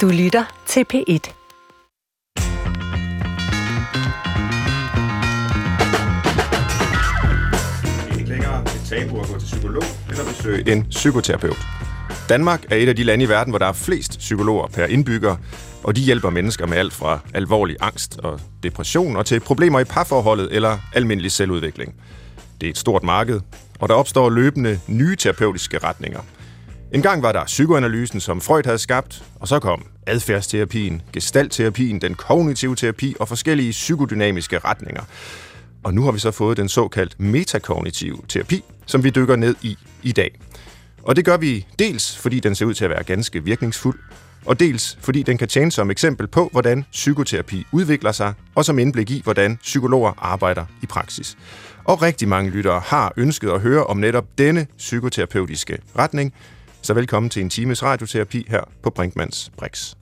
Du lytter til P1. Det længere tabu at gå til psykolog eller besøge en psykoterapeut. Danmark er et af de lande i verden, hvor der er flest psykologer per indbygger, og de hjælper mennesker med alt fra alvorlig angst og depression og til problemer i parforholdet eller almindelig selvudvikling. Det er et stort marked, og der opstår løbende nye terapeutiske retninger. En gang var der psykoanalysen, som Freud havde skabt, og så kom adfærdsterapien, gestaltterapien, den kognitive terapi og forskellige psykodynamiske retninger. Og nu har vi så fået den såkaldt metakognitive terapi, som vi dykker ned i i dag. Og det gør vi dels, fordi den ser ud til at være ganske virkningsfuld, og dels fordi den kan tjene som eksempel på, hvordan psykoterapi udvikler sig, og som indblik i, hvordan psykologer arbejder i praksis. Og rigtig mange lyttere har ønsket at høre om netop denne psykoterapeutiske retning, så velkommen til en times radioterapi her på Brinkmans Brix.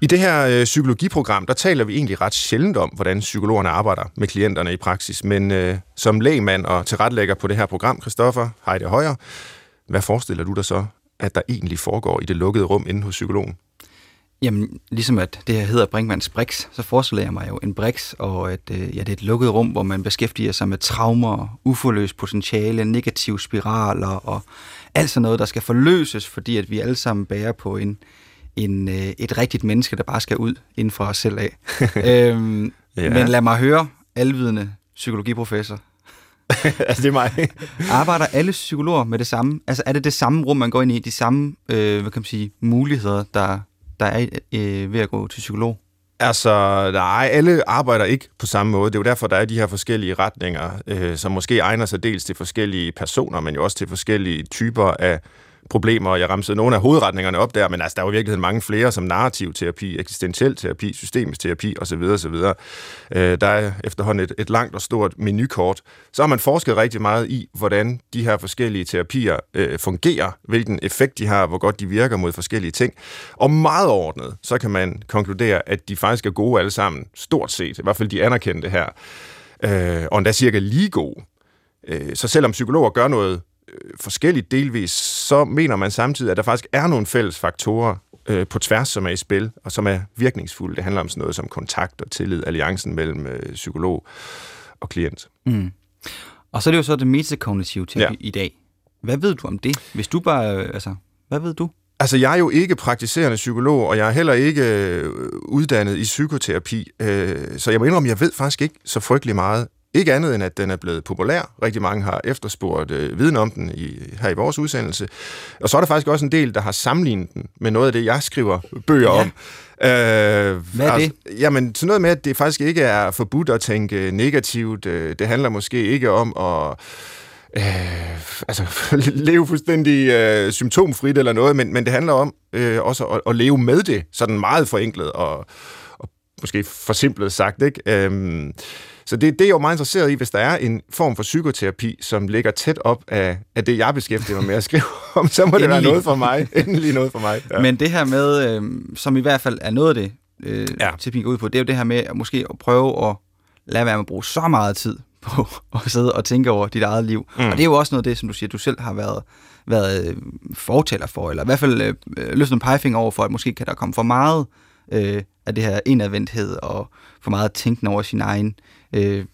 I det her øh, psykologiprogram, der taler vi egentlig ret sjældent om, hvordan psykologerne arbejder med klienterne i praksis. Men øh, som lægmand og tilrettelægger på det her program, Christoffer Heide Højer, hvad forestiller du dig så, at der egentlig foregår i det lukkede rum inde hos psykologen? Jamen, ligesom at det her hedder Brinkmanns Brix, så forestiller jeg mig jo en Brix, og at øh, ja, det er et lukket rum, hvor man beskæftiger sig med traumer, uforløst potentiale, negative spiraler og alt sådan noget, der skal forløses, fordi at vi alle sammen bærer på en, en, øh, et rigtigt menneske, der bare skal ud inden for os selv af. øhm, ja. Men lad mig høre, alvidende psykologiprofessor. altså, det er mig. Arbejder alle psykologer med det samme? Altså, er det det samme rum, man går ind i? De samme, øh, hvad kan man sige, muligheder, der, der er øh, ved at gå til psykolog? Altså, nej, alle arbejder ikke på samme måde. Det er jo derfor, der er de her forskellige retninger, øh, som måske egner sig dels til forskellige personer, men jo også til forskellige typer af problemer. Jeg ramsede nogle af hovedretningerne op der, men altså, der er jo i virkeligheden mange flere, som narrativ terapi, eksistentiel terapi, systemisk terapi osv. osv. Øh, der er efterhånden et, et langt og stort menukort. Så har man forsket rigtig meget i, hvordan de her forskellige terapier øh, fungerer, hvilken effekt de har, hvor godt de virker mod forskellige ting. Og meget ordnet, så kan man konkludere, at de faktisk er gode alle sammen, stort set, i hvert fald de anerkendte her, øh, og endda cirka lige gode. Øh, så selvom psykologer gør noget øh, forskelligt delvis, så mener man samtidig, at der faktisk er nogle fælles faktorer øh, på tværs, som er i spil, og som er virkningsfulde. Det handler om sådan noget som kontakt og tillid, alliancen mellem øh, psykolog og klient. Mm. Og så er det jo så det metakognitive til ja. i dag. Hvad ved du om det? Hvis du bare, øh, altså, hvad ved du? Altså, jeg er jo ikke praktiserende psykolog, og jeg er heller ikke øh, uddannet i psykoterapi, øh, så jeg må indrømme, jeg ved faktisk ikke så frygtelig meget ikke andet end, at den er blevet populær. Rigtig mange har efterspurgt øh, viden om den i, her i vores udsendelse. Og så er der faktisk også en del, der har sammenlignet den med noget af det, jeg skriver bøger ja. om. Øh, Hvad er altså, det? Jamen, sådan noget med, at det faktisk ikke er forbudt at tænke negativt. Øh, det handler måske ikke om at øh, altså, leve fuldstændig øh, symptomfrit eller noget, men, men det handler om øh, også at, at leve med det, sådan meget forenklet og, og måske forsimplet sagt. Ikke? Øh, så det, det er jo meget interesseret i, hvis der er en form for psykoterapi, som ligger tæt op af, af det, jeg beskæftiger mig med at skrive om, så må det være noget for mig. Endelig noget for mig. Ja. Men det her med, øh, som i hvert fald er noget af det, øh, ja. terapien går ud på, det er jo det her med at måske at prøve at lade være med at bruge så meget tid på at sidde og tænke over dit eget liv. Mm. Og det er jo også noget af det, som du siger, du selv har været, været øh, fortaler for, eller i hvert fald øh, løftet en pegefinger over for, at måske kan der komme for meget øh, af det her indadvendthed og for meget tænken over sin egen øh,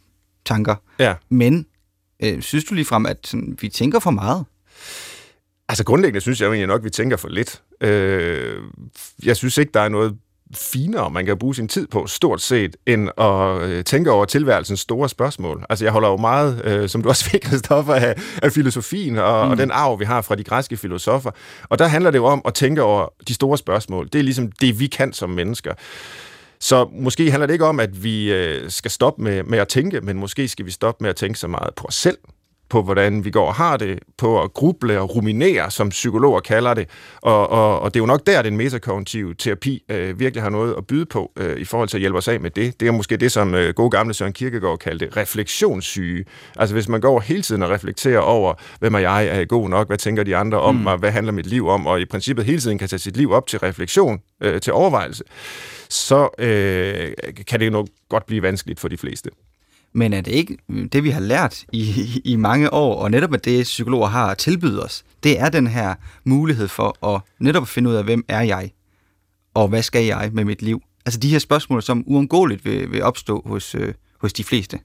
tanker. Ja. Men øh, synes du lige frem, at sådan, vi tænker for meget? Altså grundlæggende synes jeg jo egentlig nok, at vi tænker for lidt. Øh, jeg synes ikke, der er noget finere, man kan bruge sin tid på, stort set, end at øh, tænke over tilværelsens store spørgsmål. Altså, jeg holder jo meget, øh, som du også fik, Christoffer, af, af filosofien og, mm. og den arv, vi har fra de græske filosofer. Og der handler det jo om at tænke over de store spørgsmål. Det er ligesom det, vi kan som mennesker. Så måske handler det ikke om, at vi øh, skal stoppe med, med at tænke, men måske skal vi stoppe med at tænke så meget på os selv, på hvordan vi går og har det, på at gruble og ruminere, som psykologer kalder det. Og, og, og det er jo nok der, den metakognitive terapi øh, virkelig har noget at byde på øh, i forhold til at hjælpe os af med det. Det er måske det, som øh, gode gamle Søren Kierkegaard kaldte refleksionssyge. Altså hvis man går hele tiden og reflekterer over, hvem er jeg, er jeg god nok, hvad tænker de andre om mm. mig, hvad handler mit liv om, og i princippet hele tiden kan tage sit liv op til refleksion, øh, til overvejelse, så øh, kan det jo nok godt blive vanskeligt for de fleste. Men er det ikke det, vi har lært i, i mange år, og netop med det, psykologer har at tilbyde os, det er den her mulighed for at netop finde ud af, hvem er jeg, og hvad skal jeg med mit liv? Altså de her spørgsmål, som uundgåeligt vil, vil opstå hos, øh, hos de fleste.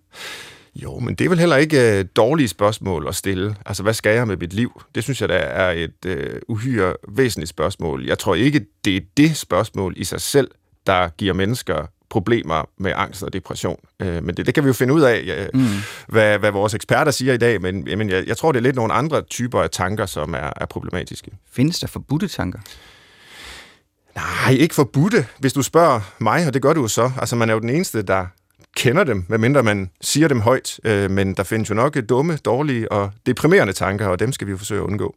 Jo, men det er vel heller ikke uh, dårlige spørgsmål at stille. Altså, hvad skal jeg med mit liv? Det synes jeg, der er et uh, uhyre væsentligt spørgsmål. Jeg tror ikke, det er det spørgsmål i sig selv, der giver mennesker problemer med angst og depression. Uh, men det, det kan vi jo finde ud af, ja, mm. hvad, hvad vores eksperter siger i dag, men jamen, jeg, jeg tror, det er lidt nogle andre typer af tanker, som er, er problematiske. Findes der forbudte tanker? Nej, ikke forbudte, hvis du spørger mig, og det gør du jo så. Altså, man er jo den eneste, der kender dem, medmindre man siger dem højt. Øh, men der findes jo nok dumme, dårlige og deprimerende tanker, og dem skal vi jo forsøge at undgå.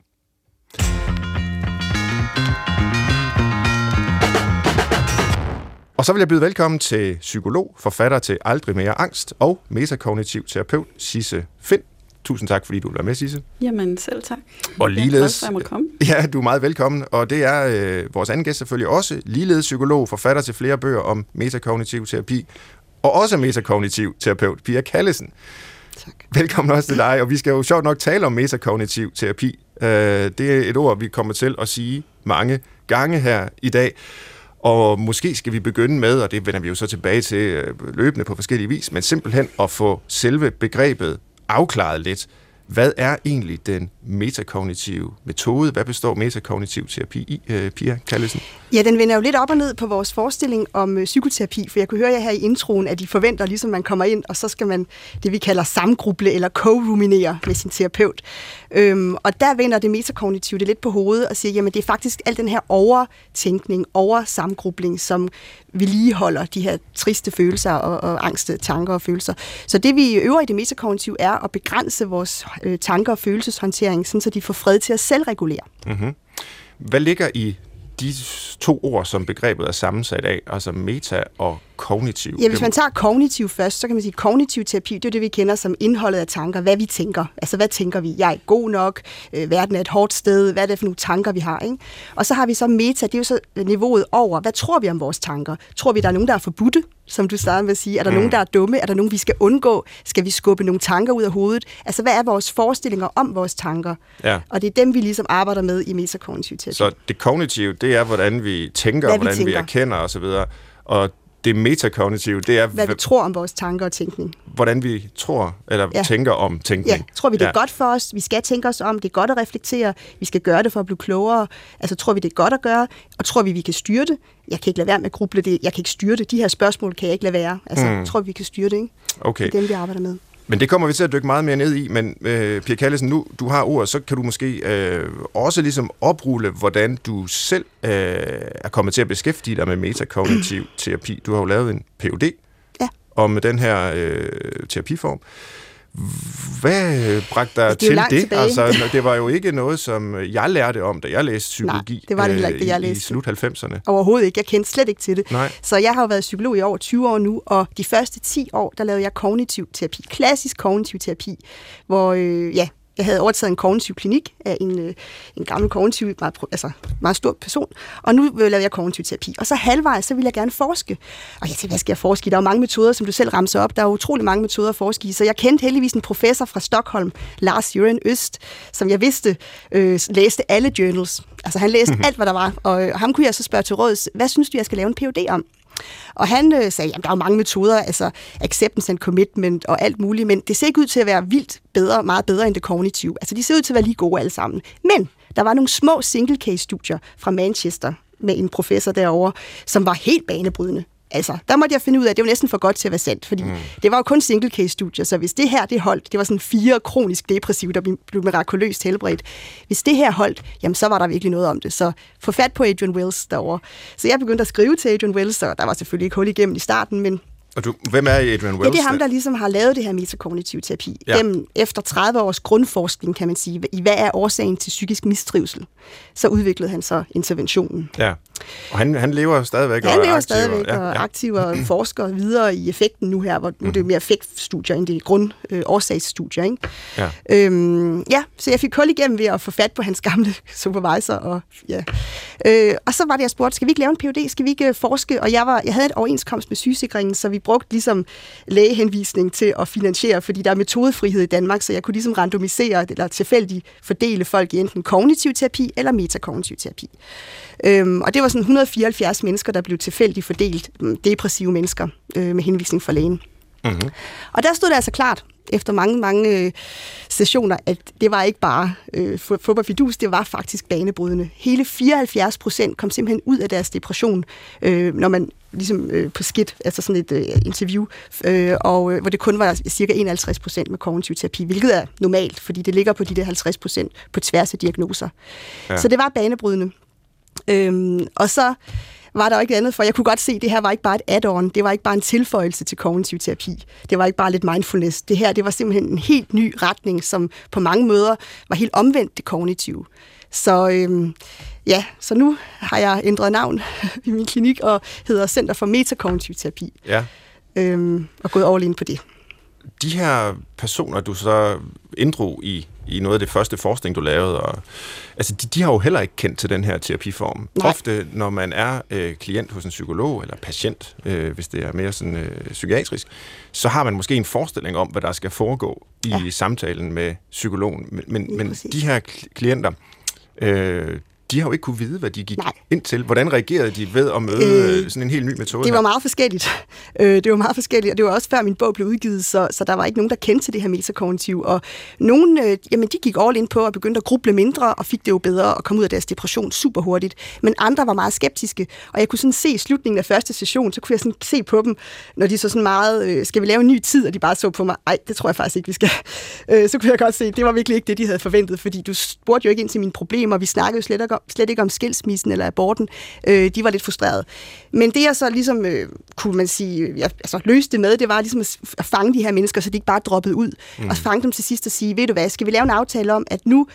Og så vil jeg byde velkommen til psykolog, forfatter til Aldrig mere angst og metakognitiv terapeut Sisse Find. Tusind tak, fordi du være med, Sisse. Jamen, selv tak. Og ligeledes... Jeg komme. Ja, du er meget velkommen. Og det er øh, vores anden gæst selvfølgelig også, ligeledes psykolog, forfatter til flere bøger om metakognitiv terapi, og også metakognitiv terapeut, Pia Kallesen. Tak. Velkommen også til dig, og vi skal jo sjovt nok tale om metakognitiv terapi. Øh, det er et ord, vi kommer til at sige mange gange her i dag. Og måske skal vi begynde med, og det vender vi jo så tilbage til øh, løbende på forskellige vis, men simpelthen at få selve begrebet afklaret lidt. Hvad er egentlig den metakognitive metode? Hvad består metakognitiv terapi i, øh, Pia Kallesen? Ja, den vender jo lidt op og ned på vores forestilling om øh, psykoterapi, for jeg kunne høre jer her i introen, at de forventer, ligesom man kommer ind, og så skal man det, vi kalder samgruble eller co-ruminere med sin terapeut. Øhm, og der vender det metakognitive det lidt på hovedet og siger, jamen det er faktisk al den her overtænkning, oversamgrubling, som vedligeholder de her triste følelser og, og angste tanker og følelser. Så det vi øver i det metakognitive er at begrænse vores øh, tanker og følelseshåndtering, sådan så de får fred til at selvregulere. Mm-hmm. Hvad ligger i de to ord, som begrebet er sammensat af, altså meta og kognitiv? Ja, hvis man tager kognitiv først, så kan man sige, at kognitiv terapi, det er det, vi kender som indholdet af tanker. Hvad vi tænker. Altså, hvad tænker vi? Jeg er god nok. Øh, verden er et hårdt sted. Hvad er det for nogle tanker, vi har? Ikke? Og så har vi så meta, det er jo så niveauet over. Hvad tror vi om vores tanker? Tror vi, der er nogen, der er forbudte? som du startede med at sige. Er der mm. nogen, der er dumme? Er der nogen, vi skal undgå? Skal vi skubbe nogle tanker ud af hovedet? Altså, hvad er vores forestillinger om vores tanker? Ja. Og det er dem, vi ligesom arbejder med i metakognitiv terapi. Så det kognitive, det er, hvordan vi tænker, hvad hvordan vi, tænker. vi erkender osv., og det metakognitive, det er... Hvad vi tror om vores tanker og tænkning. Hvordan vi tror, eller ja. tænker om tænkning. Ja, tror vi, det er ja. godt for os? Vi skal tænke os om, det er godt at reflektere, vi skal gøre det for at blive klogere. Altså, tror vi, det er godt at gøre? Og tror vi, vi kan styre det? Jeg kan ikke lade være med at gruble det. Jeg kan ikke styre det. De her spørgsmål kan jeg ikke lade være. Altså, mm. tror vi, vi kan styre det, ikke? Okay. Det er dem, vi arbejder med. Men det kommer vi til at dykke meget mere ned i, men øh, Pia Kallesen, nu du har ordet, så kan du måske øh, også ligesom oprulle, hvordan du selv øh, er kommet til at beskæftige dig med metakognitiv terapi. Du har jo lavet en PhD ja. om den her øh, terapiform. Hvad bragte dig til det? Altså, det var jo ikke noget, som jeg lærte om, da jeg læste psykologi Nej, det var det heller ikke, det jeg læste. i slut 90'erne. Overhovedet ikke. Jeg kendte slet ikke til det. Nej. Så jeg har jo været psykolog i over 20 år nu, og de første 10 år, der lavede jeg kognitiv terapi. Klassisk kognitiv terapi, hvor øh, ja, jeg havde overtaget en kognitiv klinik af en, øh, en gammel kognitiv, meget, altså meget stor person, og nu vil jeg kognitiv terapi. Og så halvvejs, så vil jeg gerne forske. Og jeg tænkte, hvad skal jeg forske i? Der er jo mange metoder, som du selv ramser op. Der er utrolig mange metoder at forske i. Så jeg kendte heldigvis en professor fra Stockholm, Lars Jørgen Øst, som jeg vidste øh, læste alle journals. Altså han læste mm-hmm. alt, hvad der var. Og øh, ham kunne jeg så spørge til råds, hvad synes du, jeg skal lave en PhD om? Og han øh, sagde, at der er jo mange metoder, altså acceptance and commitment og alt muligt, men det ser ikke ud til at være vildt bedre, meget bedre end det kognitive. Altså de ser ud til at være lige gode alle sammen. Men der var nogle små single case studier fra Manchester med en professor derovre, som var helt banebrydende altså, der måtte jeg finde ud af, at det var næsten for godt til at være sandt, fordi mm. det var jo kun single case studier, så hvis det her det holdt, det var sådan fire kronisk depressive, der blev mirakuløst helbredt. Hvis det her holdt, jamen så var der virkelig noget om det. Så få fat på Adrian Wells derovre. Så jeg begyndte at skrive til Adrian Wells, og der var selvfølgelig ikke hul igennem i starten, men og du, hvem er Adrian Wells? Ja, det er ham, der ligesom har lavet det her metakognitiv terapi. Ja. Gennem, efter 30 års grundforskning, kan man sige, i hvad er årsagen til psykisk mistrivsel, så udviklede han så interventionen. Ja. Og han, han lever stadigvæk han og lever aktiv, stadigvæk ja, og ja. aktiv og forsker videre i effekten nu her, hvor nu er det mere effektstudier end det er grund øh. Ikke? Ja. Øhm, ja, så jeg fik hul igennem ved at få fat på hans gamle supervisor. Og, ja. øh, og så var det, jeg spurgte, skal vi ikke lave en PhD? Skal vi ikke øh, forske? Og jeg, var, jeg havde et overenskomst med sygesikringen, så vi brugte ligesom lægehenvisning til at finansiere, fordi der er metodefrihed i Danmark, så jeg kunne ligesom randomisere eller tilfældigt fordele folk i enten kognitiv terapi eller metakognitiv terapi. Øhm, og det var sådan 174 mennesker, der blev tilfældigt fordelt, mm, depressive mennesker, øh, med henvisning fra lægen. Mm-hmm. Og der stod det altså klart, efter mange, mange øh, sessioner, at det var ikke bare øh, fodboldfidus, det var faktisk banebrydende. Hele 74 procent kom simpelthen ud af deres depression, øh, når man ligesom øh, på skidt, altså sådan et øh, interview, øh, og øh, hvor det kun var cirka 51 procent med kognitiv terapi, hvilket er normalt, fordi det ligger på de der 50 procent på tværs af diagnoser. Ja. Så det var banebrydende. Øhm, og så var der jo ikke andet, for jeg kunne godt se, at det her var ikke bare et add-on, det var ikke bare en tilføjelse til kognitiv terapi, det var ikke bare lidt mindfulness, det her det var simpelthen en helt ny retning, som på mange måder var helt omvendt det kognitive. Så øhm, ja, så nu har jeg ændret navn i min klinik og hedder Center for Metakognitiv Terapi. Ja. Øhm, og gået all in på det. De her personer, du så inddrog i, i noget af det første forskning, du lavede, og, altså de, de har jo heller ikke kendt til den her terapiform. Nej. Ofte, når man er øh, klient hos en psykolog, eller patient, øh, hvis det er mere sådan øh, psykiatrisk, så har man måske en forestilling om, hvad der skal foregå i ja. samtalen med psykologen. Men, men, men de her klienter, øh, de har jo ikke kunne vide, hvad de gik Nej. ind til. Hvordan reagerede de ved at møde øh, sådan en helt ny metode? Det var her? meget forskelligt. Øh, det var meget forskelligt, og det var også før min bog blev udgivet, så, så der var ikke nogen, der kendte til det her metakognitiv. Og nogen, øh, jamen, de gik all ind på at begynde at gruble mindre, og fik det jo bedre og kom ud af deres depression super hurtigt. Men andre var meget skeptiske, og jeg kunne sådan se i slutningen af første session, så kunne jeg sådan se på dem, når de så sådan meget, øh, skal vi lave en ny tid, og de bare så på mig, ej, det tror jeg faktisk ikke, vi skal. Øh, så kunne jeg godt se, det var virkelig ikke det, de havde forventet, fordi du spurgte jo ikke ind til mine problemer, vi snakkede jo slet ikke slet ikke om skilsmissen eller aborten. Øh, de var lidt frustrerede. Men det jeg så ligesom, øh, kunne man sige, jeg, altså løste det med, det var ligesom at fange de her mennesker, så de ikke bare droppede ud. Mm. Og fange dem til sidst og sige, ved du hvad, skal vi lave en aftale om, at nu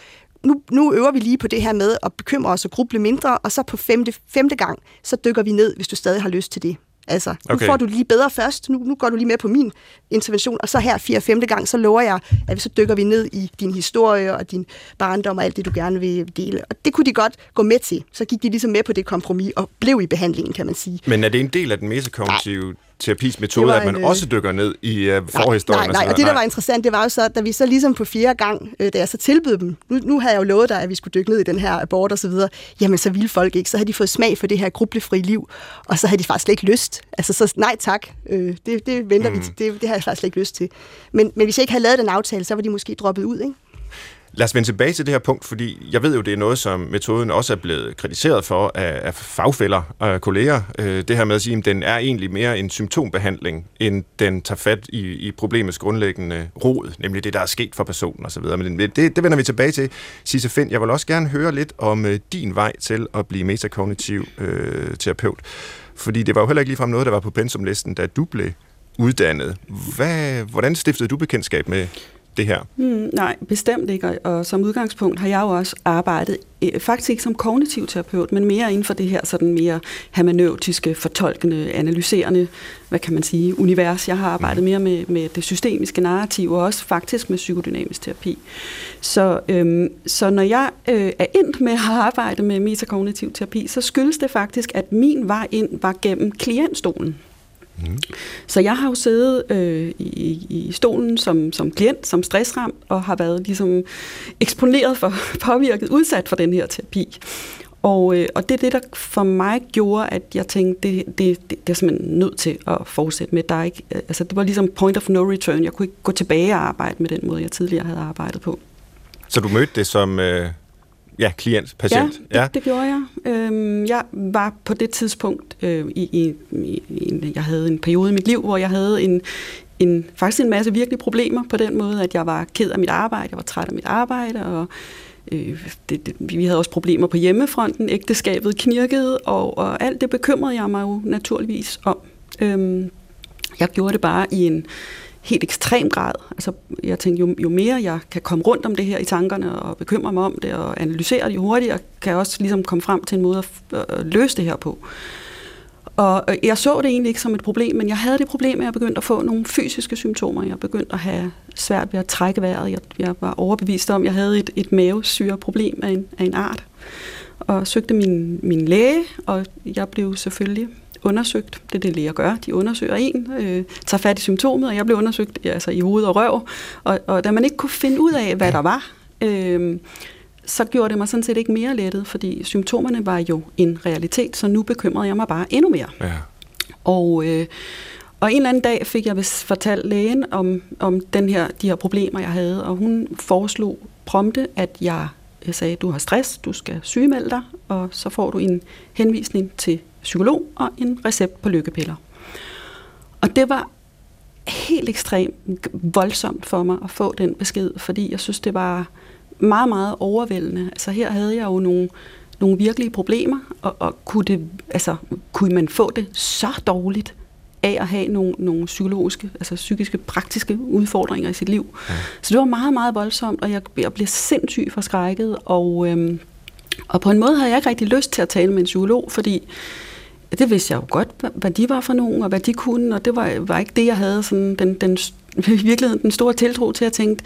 nu, nu øver vi lige på det her med at bekymre os og gruble mindre, og så på femte, femte gang, så dykker vi ned, hvis du stadig har lyst til det. Altså, nu okay. får du lige bedre først, nu, nu går du lige med på min intervention, og så her fire femte gang, så lover jeg, at så dykker vi ned i din historie og din barndom og alt det, du gerne vil dele. Og det kunne de godt gå med til. Så gik de ligesom med på det kompromis og blev i behandlingen, kan man sige. Men er det en del af den metakognitive terapis metode, at man en, også dykker ned i uh, forhistorien? Nej, nej, og det, der var interessant, det var jo så, da vi så ligesom på fjerde gang, øh, da jeg så tilbød dem, nu, nu havde jeg jo lovet dig, at vi skulle dykke ned i den her abort og så videre, jamen så ville folk ikke, så havde de fået smag for det her grublefri liv, og så havde de faktisk slet ikke lyst. Altså så nej tak, øh, det, det venter mm. vi til, det, det har jeg faktisk slet ikke lyst til. Men, men hvis jeg ikke havde lavet den aftale, så var de måske droppet ud, ikke? Lad os vende tilbage til det her punkt, fordi jeg ved jo, det er noget, som metoden også er blevet kritiseret for af, af fagfælder og kolleger. Øh, det her med at sige, at den er egentlig mere en symptombehandling, end den tager fat i, i problemets grundlæggende rod, nemlig det, der er sket for personen osv. Men det, det vender vi tilbage til. Sisse Finn, jeg vil også gerne høre lidt om øh, din vej til at blive metakognitiv øh, terapeut. Fordi det var jo heller ikke ligefrem noget, der var på pensumlisten, da du blev uddannet. Hvad, hvordan stiftede du bekendtskab med det her? Mm, nej, bestemt ikke. Og som udgangspunkt har jeg jo også arbejdet, eh, faktisk ikke som kognitiv terapeut, men mere inden for det her sådan mere hermeneutiske, fortolkende, analyserende, hvad kan man sige, univers. Jeg har arbejdet mere med, med det systemiske narrativ, og også faktisk med psykodynamisk terapi. Så, øhm, så når jeg øh, er endt med at arbejde med metakognitiv terapi, så skyldes det faktisk, at min vej ind var gennem klientstolen. Mm. Så jeg har jo siddet øh, i, i stolen som, som klient, som stressram, og har været ligesom eksponeret for, påvirket, udsat for den her terapi. Og, øh, og det er det, der for mig gjorde, at jeg tænkte, det, det, det, det er simpelthen nødt til at fortsætte med. Der er ikke, øh, altså, det var ligesom point of no return. Jeg kunne ikke gå tilbage og arbejde med den måde, jeg tidligere havde arbejdet på. Så du mødte det som... Øh Ja, klient, patient. Ja, det, ja. det gjorde jeg. Øhm, jeg var på det tidspunkt øh, i, i, i en, jeg havde en periode i mit liv, hvor jeg havde en, en faktisk en masse virkelige problemer på den måde, at jeg var ked af mit arbejde, jeg var træt af mit arbejde, og øh, det, det, vi havde også problemer på hjemmefronten, ægteskabet knirkede, og, og alt det bekymrede jeg mig jo naturligvis om. Øhm, jeg gjorde det bare i en helt ekstrem grad. Altså, jeg tænkte, jo, jo mere jeg kan komme rundt om det her i tankerne og bekymre mig om det og analysere det, jo hurtigere kan jeg også ligesom komme frem til en måde at, at løse det her på. Og jeg så det egentlig ikke som et problem, men jeg havde det problem, at jeg begyndte at få nogle fysiske symptomer. Jeg begyndte at have svært ved at trække vejret. Jeg, jeg var overbevist om, at jeg havde et, et mavesyreproblem af en, af en art. Og søgte min, min læge, og jeg blev selvfølgelig undersøgt. Det er det, læger gør. De undersøger en, øh, tager fat i symptomet, og jeg blev undersøgt altså, i hoved og røv. Og, og da man ikke kunne finde ud af, hvad der var, øh, så gjorde det mig sådan set ikke mere lettet, fordi symptomerne var jo en realitet, så nu bekymrede jeg mig bare endnu mere. Ja. Og, øh, og en eller anden dag fik jeg fortalt lægen om, om den her, de her problemer, jeg havde, og hun foreslog prompte, at jeg, jeg sagde, du har stress, du skal sygemelde dig, og så får du en henvisning til psykolog og en recept på lykkepiller. Og det var helt ekstremt voldsomt for mig at få den besked, fordi jeg synes, det var meget, meget overvældende. Altså her havde jeg jo nogle, nogle virkelige problemer, og, og kunne, det, altså, kunne man få det så dårligt af at have nogle, nogle psykologiske, altså psykiske, praktiske udfordringer i sit liv. Ja. Så det var meget, meget voldsomt, og jeg, jeg blev sindssygt forskrækket, og, øhm, og på en måde havde jeg ikke rigtig lyst til at tale med en psykolog, fordi det vidste jeg jo godt, hvad de var for nogen, og hvad de kunne, og det var, var ikke det, jeg havde sådan den, den, i virkeligheden den store tiltro til. at tænke,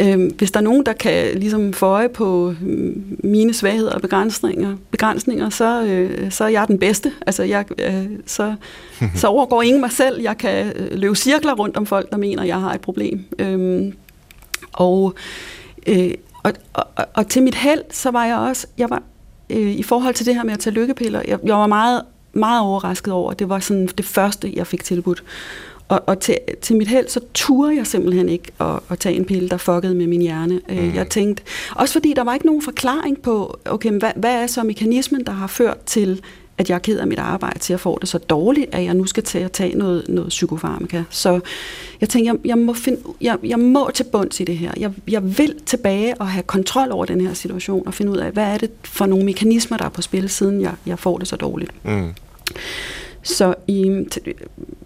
øh, hvis der er nogen, der kan ligesom få øje på mine svagheder og begrænsninger, begrænsninger så, øh, så er jeg den bedste. Altså, jeg, øh, så, så overgår ingen mig selv. Jeg kan øh, løbe cirkler rundt om folk, der mener, jeg har et problem. Øh, og, øh, og, og, og til mit held, så var jeg også, jeg var øh, i forhold til det her med at tage lykkepiller, jeg, jeg var meget, meget overrasket over, at det var sådan det første, jeg fik tilbudt. Og, og til, til mit held, så turde jeg simpelthen ikke at, at tage en pille, der fuckede med min hjerne. Øh, mm. Jeg tænkte, også fordi der var ikke nogen forklaring på, okay, hvad, hvad er så mekanismen, der har ført til, at jeg er ked af mit arbejde, til at få det så dårligt, at jeg nu skal til at tage noget, noget psykofarmaka. Så jeg tænkte, jeg, jeg, må finde, jeg, jeg må til bunds i det her. Jeg, jeg vil tilbage og have kontrol over den her situation, og finde ud af, hvad er det for nogle mekanismer, der er på spil, siden jeg, jeg får det så dårligt. Mm. Så i,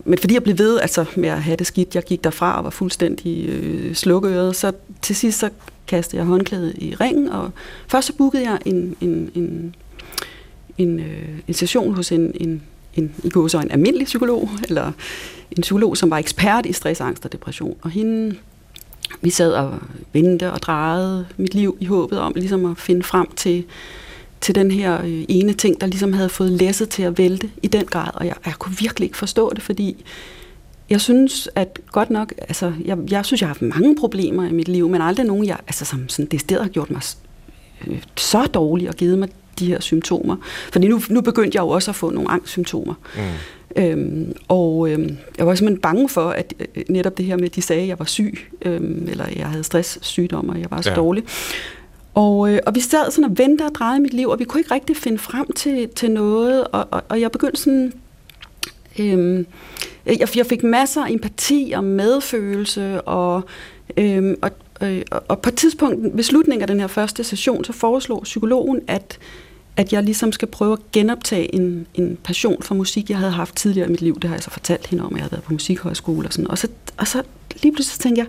men fordi jeg blev ved altså, med at have det skidt, jeg gik derfra og var fuldstændig øh, slukøret, så til sidst så kastede jeg håndklædet i ringen, og først så bookede jeg en, en, en, en, øh, en session hos en, en, en, i går så en almindelig psykolog, eller en psykolog, som var ekspert i stress, angst og depression. Og hende, vi sad og ventede og drejede mit liv i håbet om ligesom at finde frem til, til den her øh, ene ting, der ligesom havde fået læsset til at vælte i den grad, og jeg, jeg kunne virkelig ikke forstå det, fordi jeg synes, at godt nok, altså, jeg, jeg synes, jeg har haft mange problemer i mit liv, men aldrig nogen, jeg, altså, som sådan det har gjort mig øh, så dårlig og givet mig de her symptomer. Fordi nu, nu begyndte jeg jo også at få nogle angstsymptomer. Mm. Øhm, og øhm, jeg var simpelthen bange for, at øh, netop det her med, at de sagde, at jeg var syg, øhm, eller jeg havde stresssygdom, og jeg var så ja. dårlig. Og, øh, og vi sad sådan og ventede og drejede mit liv, og vi kunne ikke rigtig finde frem til, til noget, og, og, og jeg begyndte sådan... Øhm, jeg, jeg fik masser af empati og medfølelse, og, øhm, og, øh, og på et tidspunkt ved slutningen af den her første session, så foreslog psykologen, at, at jeg ligesom skal prøve at genoptage en, en passion for musik, jeg havde haft tidligere i mit liv. Det har jeg så fortalt hende om, at jeg havde været på musikhøjskole og sådan. Og så, og så lige pludselig tænkte jeg,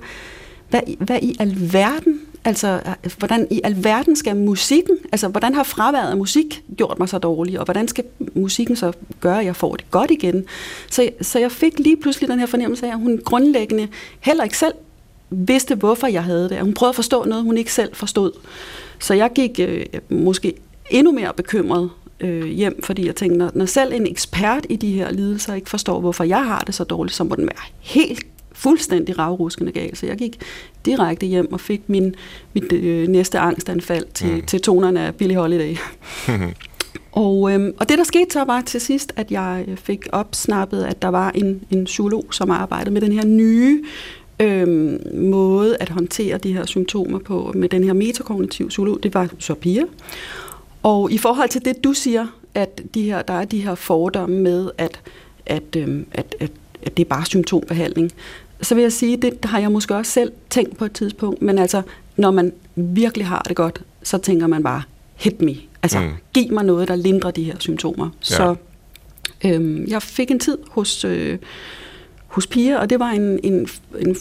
hvad, hvad i alverden Altså, hvordan i alverden skal musikken, altså hvordan har fraværet af musik gjort mig så dårlig, og hvordan skal musikken så gøre, at jeg får det godt igen? Så, så jeg fik lige pludselig den her fornemmelse af, at hun grundlæggende heller ikke selv vidste, hvorfor jeg havde det. Hun prøvede at forstå noget, hun ikke selv forstod. Så jeg gik øh, måske endnu mere bekymret øh, hjem, fordi jeg tænkte, når, når selv en ekspert i de her lidelser ikke forstår, hvorfor jeg har det så dårligt, så må den være helt fuldstændig ravruskende gal. Så jeg gik direkte hjem og fik min, mit øh, næste angstanfald til, mm. til tonerne af Billie Holiday. og, øhm, og det, der skete så, var til sidst, at jeg fik opsnappet, at der var en, en psykolog, som arbejdede med den her nye øhm, måde at håndtere de her symptomer på, med den her metakognitiv psykolog. Det var så Pia. Og i forhold til det, du siger, at de her, der er de her fordomme med, at, at, øhm, at, at, at det er bare symptombehandling, så vil jeg sige, det har jeg måske også selv tænkt på et tidspunkt, men altså, når man virkelig har det godt, så tænker man bare, hit me. Altså, mm. giv mig noget, der lindrer de her symptomer. Ja. Så øhm, jeg fik en tid hos, øh, hos piger, og det var en, en, en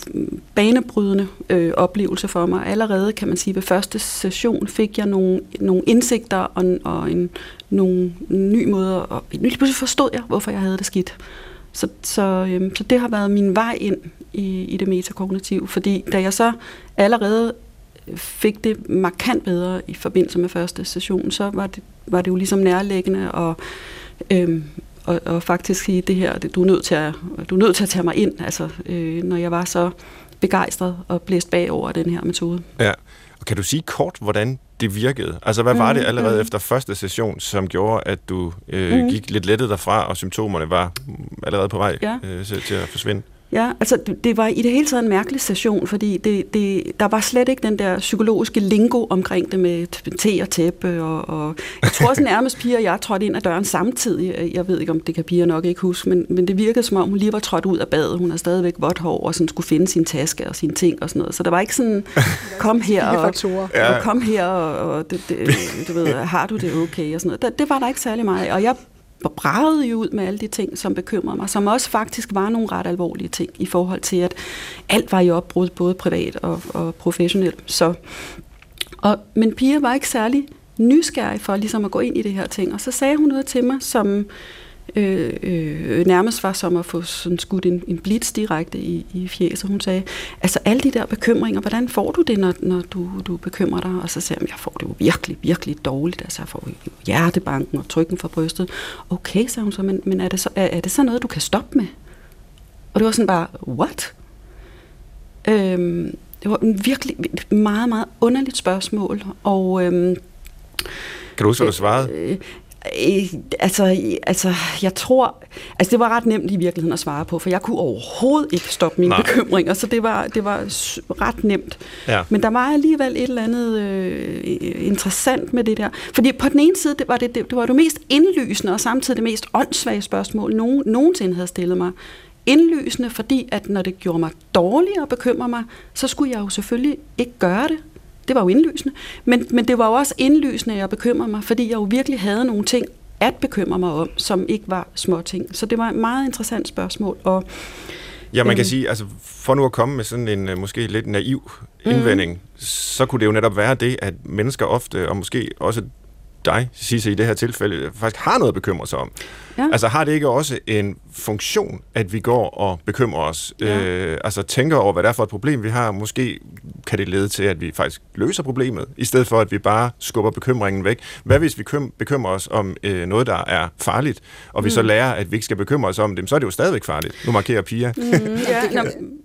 banebrydende øh, oplevelse for mig. Allerede, kan man sige, ved første session fik jeg nogle, nogle indsigter og, og en, nogle nye måder, og lige pludselig forstod jeg, hvorfor jeg havde det skidt. Så, så, øhm, så det har været min vej ind i, i det metakognitive, fordi da jeg så allerede fik det markant bedre i forbindelse med første session, så var det, var det jo ligesom nærliggende og, øhm, og, og faktisk sige, det her, det, du, er nødt til at, du er nødt til at tage mig ind, altså, øh, når jeg var så begejstret og blæst bagover den her metode. Ja, og kan du sige kort, hvordan det virkede? Altså, hvad var det mm, allerede mm. efter første session, som gjorde, at du øh, mm. gik lidt lettet derfra, og symptomerne var allerede på vej ja. øh, til at forsvinde? Ja, altså det var i det hele taget en mærkelig station, fordi det, det, der var slet ikke den der psykologiske lingo omkring det med te og tæppe, og, og jeg tror også nærmest piger, jeg trådte ind ad døren samtidig. Jeg ved ikke, om det kan piger nok ikke huske, men, men det virkede som om, hun lige var trådt ud af badet. Hun har stadigvæk vådt hår, og sådan skulle finde sin taske og sine ting og sådan noget. Så der var ikke sådan, kom her og, og kom her og, og det, det, du ved, har du det okay og sådan noget. Det, det var der ikke særlig meget Og jeg bragede jo ud med alle de ting, som bekymrede mig, som også faktisk var nogle ret alvorlige ting i forhold til, at alt var i opbrud, både privat og, og professionelt. Så, og, men Pia var ikke særlig nysgerrig for ligesom at gå ind i det her ting, og så sagde hun noget til mig, som øh, øh, nærmest var som at få sådan skudt en, en blitz direkte i, i fjeset. Hun sagde, altså alle de der bekymringer, hvordan får du det, når, når du, du bekymrer dig? Og så sagde jeg, jeg får det jo virkelig, virkelig dårligt. Altså jeg får jo hjertebanken og trykken fra brystet. Okay, sagde hun så, men, men er, det så, er, er det så noget, du kan stoppe med? Og det var sådan bare, what? Øhm, det var en virkelig meget, meget underligt spørgsmål, og... Øhm, kan du huske, hvad du svarede? Øh, Øh, altså, altså, jeg tror... Altså, det var ret nemt i virkeligheden at svare på, for jeg kunne overhovedet ikke stoppe mine Nej. bekymringer, så det var, det var ret nemt. Ja. Men der var alligevel et eller andet øh, interessant med det der. Fordi på den ene side, det var det, det, det var det mest indlysende, og samtidig det mest åndssvage spørgsmål, nogen nogensinde havde stillet mig. Indlysende, fordi at når det gjorde mig dårligere at bekymre mig, så skulle jeg jo selvfølgelig ikke gøre det. Det var jo indlysende. Men, men det var jo også indlysende, at jeg bekymrede mig, fordi jeg jo virkelig havde nogle ting at bekymre mig om, som ikke var små ting. Så det var et meget interessant spørgsmål. Og, ja, man kan øh, sige, altså for nu at komme med sådan en øh, måske lidt naiv indvending, mm. så kunne det jo netop være det, at mennesker ofte, og måske også dig, Sisse, i det her tilfælde, faktisk har noget at bekymre sig om. Ja. Altså har det ikke også en funktion, at vi går og bekymrer os? Ja. Øh, altså tænker over, hvad det er for et problem, vi har. Måske kan det lede til, at vi faktisk løser problemet, i stedet for, at vi bare skubber bekymringen væk. Hvad hvis vi bekymrer os om øh, noget, der er farligt, og vi mm. så lærer, at vi ikke skal bekymre os om det, så er det jo stadigvæk farligt. Nu markerer Pia. Mm, ja, ja.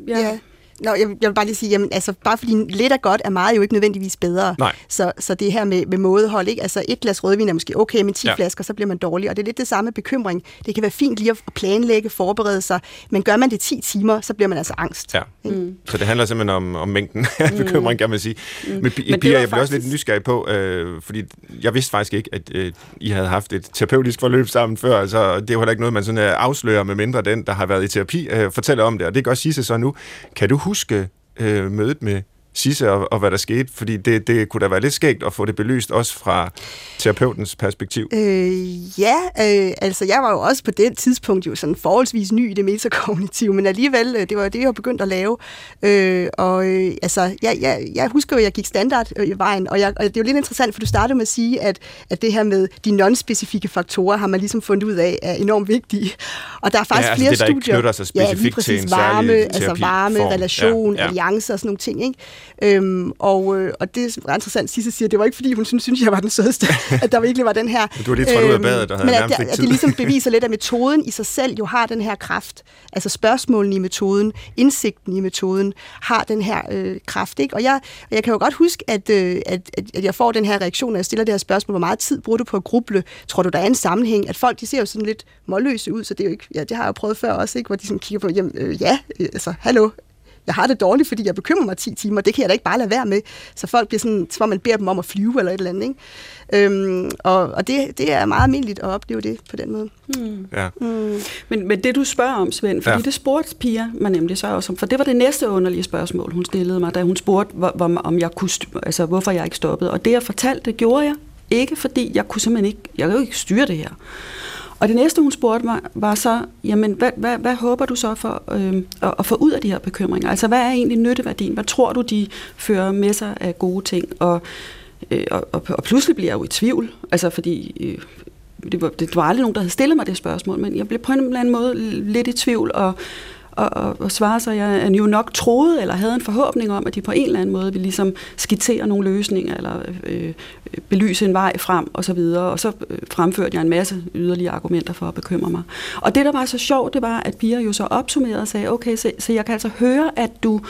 ja. Nå, jeg, jeg vil bare lige sige, jamen, altså, bare fordi lidt er godt, er meget jo ikke nødvendigvis bedre. Nej. Så, så det her med, med mådehold, ikke? Altså et glas rødvin er måske okay, men 10 ja. flasker, så bliver man dårlig. Og det er lidt det samme bekymring. Det kan være fint lige at planlægge, forberede sig, men gør man det 10 timer, så bliver man altså angst. Ja. Mm. Så det handler simpelthen om, om mængden af bekymring, mm. kan man sige. Mm. Men, men Pia, jeg bliver også lidt nysgerrig på, øh, fordi jeg vidste faktisk ikke, at øh, I havde haft et terapeutisk forløb sammen før, så det er jo heller ikke noget, man sådan, øh, afslører, med mindre den, der har været i terapi, øh, fortæller om det. Og det kan også sige sig så nu. Kan du huske øh, mødet med Sisse og, og hvad der skete? Fordi det, det kunne da være lidt skægt at få det belyst også fra terapeutens perspektiv. Øh, ja, øh, altså jeg var jo også på det tidspunkt jo sådan forholdsvis ny i det metakognitive, men alligevel, øh, det var det, jeg begyndte at lave. Øh, og øh, altså, jeg, jeg, jeg husker jo, at jeg gik standard øh, i vejen, og, jeg, og det er jo lidt interessant, for du startede med at sige, at, at det her med de non-specifikke faktorer har man ligesom fundet ud af er enormt vigtige. Og der er faktisk ja, altså flere det, der studier. Ikke sig specifikt ja, lige præcis, til en varme, altså varme, form. relation, ja, ja. alliance og sådan nogle ting. Ikke? Øhm, og, øh, og det er interessant, Sisse siger, det var ikke fordi, hun synes, synes jeg var den sødeste, at der virkelig var den her... Du var lige trådt øhm, ud af badet, der havde men at, at, at det ligesom beviser lidt, at metoden i sig selv jo har den her kraft. Altså spørgsmålene i metoden, indsigten i metoden, har den her øh, kraft. Ikke? Og jeg, jeg kan jo godt huske, at, øh, at, at jeg får den her reaktion, når jeg stiller det her spørgsmål, hvor meget tid bruger du på at gruble? Tror du, der er en sammenhæng? At folk, de ser jo sådan lidt målløse ud, så det er jo ikke... Ja, det har jeg jo prøvet før også, ikke? hvor de sådan kigger på, jamen, øh, ja, altså, hallo, jeg har det dårligt, fordi jeg bekymrer mig 10 timer, det kan jeg da ikke bare lade være med. Så folk bliver sådan, som man beder dem om at flyve eller et eller andet. Ikke? Øhm, og og det, det er meget almindeligt at opleve det på den måde. Hmm. Ja. Hmm. Men, men det du spørger om, Svend, fordi ja. det spurgte Pia mig nemlig så også om, for det var det næste underlige spørgsmål, hun stillede mig, da hun spurgte, hvor, hvor, om jeg kunne, altså, hvorfor jeg ikke stoppede. Og det jeg fortalte, det gjorde jeg ikke, fordi jeg kunne simpelthen ikke, jeg kunne ikke styre det her. Og det næste, hun spurgte mig, var så, jamen, hvad, hvad, hvad håber du så for øh, at, at få ud af de her bekymringer? Altså, hvad er egentlig nytteværdien? Hvad tror du, de fører med sig af gode ting? Og, øh, og, og, og pludselig bliver jeg jo i tvivl, altså fordi... Øh, det var, det var aldrig nogen, der havde stillet mig det spørgsmål, men jeg blev på en eller anden måde lidt i tvivl, og, og, og, og svare sig, jeg jo nok troede eller havde en forhåbning om, at de på en eller anden måde ville ligesom skitsere nogle løsninger eller øh, belyse en vej frem og så videre, og så øh, fremførte jeg en masse yderligere argumenter for at bekymre mig. Og det, der var så sjovt, det var, at Pia jo så opsummerede og sagde, okay, så, så jeg kan altså høre, at du,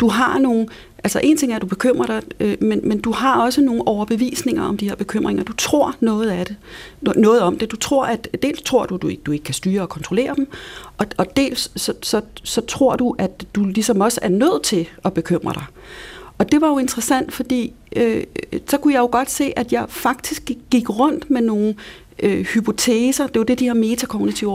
du har nogle Altså en ting er, at du bekymrer dig, øh, men, men du har også nogle overbevisninger om de her bekymringer. Du tror noget af det, noget om det. Du tror, at dels tror du, du ikke, du ikke kan styre og kontrollere dem, og, og dels så, så, så tror du, at du ligesom også er nødt til at bekymre dig. Og det var jo interessant, fordi øh, så kunne jeg jo godt se, at jeg faktisk gik rundt med nogle øh, hypoteser. Det er jo det, de her metakognitive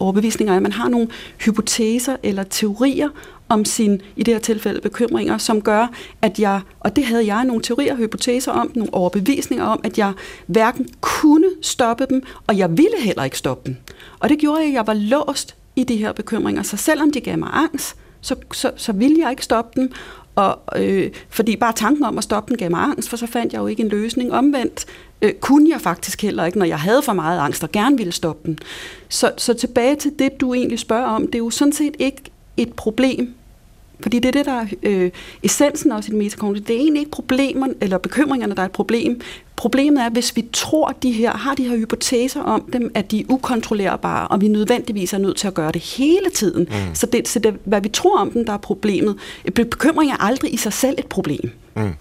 overbevisninger er. Man har nogle hypoteser eller teorier om sin, i det her tilfælde, bekymringer, som gør, at jeg, og det havde jeg nogle teorier og hypoteser om, nogle overbevisninger om, at jeg hverken kunne stoppe dem, og jeg ville heller ikke stoppe dem. Og det gjorde, at jeg var låst i de her bekymringer. Så selvom de gav mig angst, så, så, så ville jeg ikke stoppe dem, og, øh, fordi bare tanken om at stoppe den gav mig angst, for så fandt jeg jo ikke en løsning. Omvendt øh, kunne jeg faktisk heller ikke, når jeg havde for meget angst og gerne ville stoppe den. Så, så tilbage til det, du egentlig spørger om, det er jo sådan set ikke et problem, fordi det er det, der er øh, essensen også i det metakognitive. Det er egentlig ikke problemerne eller bekymringerne, der er et problem. Problemet er, hvis vi tror, de her, har de her hypoteser om dem, at de er ukontrollerbare, og vi nødvendigvis er nødt til at gøre det hele tiden. Mm. Så, det, så det, hvad vi tror om dem, der er problemet. Bekymring er aldrig i sig selv et problem. Mm.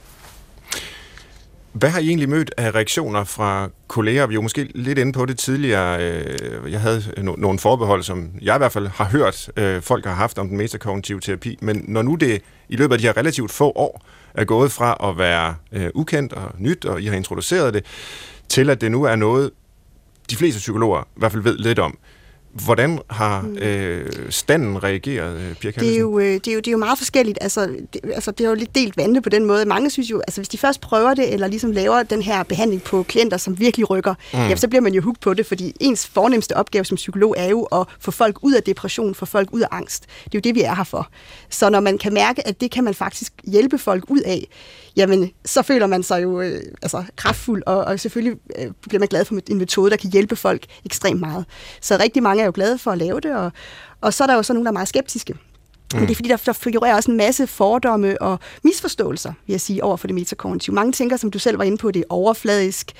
Hvad har I egentlig mødt af reaktioner fra kolleger? Vi var måske lidt inde på det tidligere. Øh, jeg havde nogle forbehold, som jeg i hvert fald har hørt, øh, folk har haft om den metakognitive terapi. Men når nu det i løbet af de her relativt få år er gået fra at være øh, ukendt og nyt, og I har introduceret det, til at det nu er noget, de fleste psykologer i hvert fald ved lidt om. Hvordan har mm. øh, standen reageret, øh, Pia det er, jo, øh, det, er jo, det er jo meget forskelligt. Altså det, altså, det er jo lidt delt vande på den måde. Mange synes jo, altså hvis de først prøver det, eller ligesom laver den her behandling på klienter, som virkelig rykker, mm. ja, så bliver man jo hooked på det, fordi ens fornemmeste opgave som psykolog er jo at få folk ud af depression, få folk ud af angst. Det er jo det, vi er her for. Så når man kan mærke, at det kan man faktisk hjælpe folk ud af, jamen så føler man sig jo øh, altså, kraftfuld, og, og selvfølgelig øh, bliver man glad for en metode, der kan hjælpe folk ekstremt meget. Så rigtig mange jo glade for at lave det, og, og så er der jo så nogen, der er meget skeptiske. Mm. Men det er fordi, der, der figurerer også en masse fordomme og misforståelser, vil jeg sige, over for det metakognitive. Mange tænker, som du selv var inde på, det er overfladisk,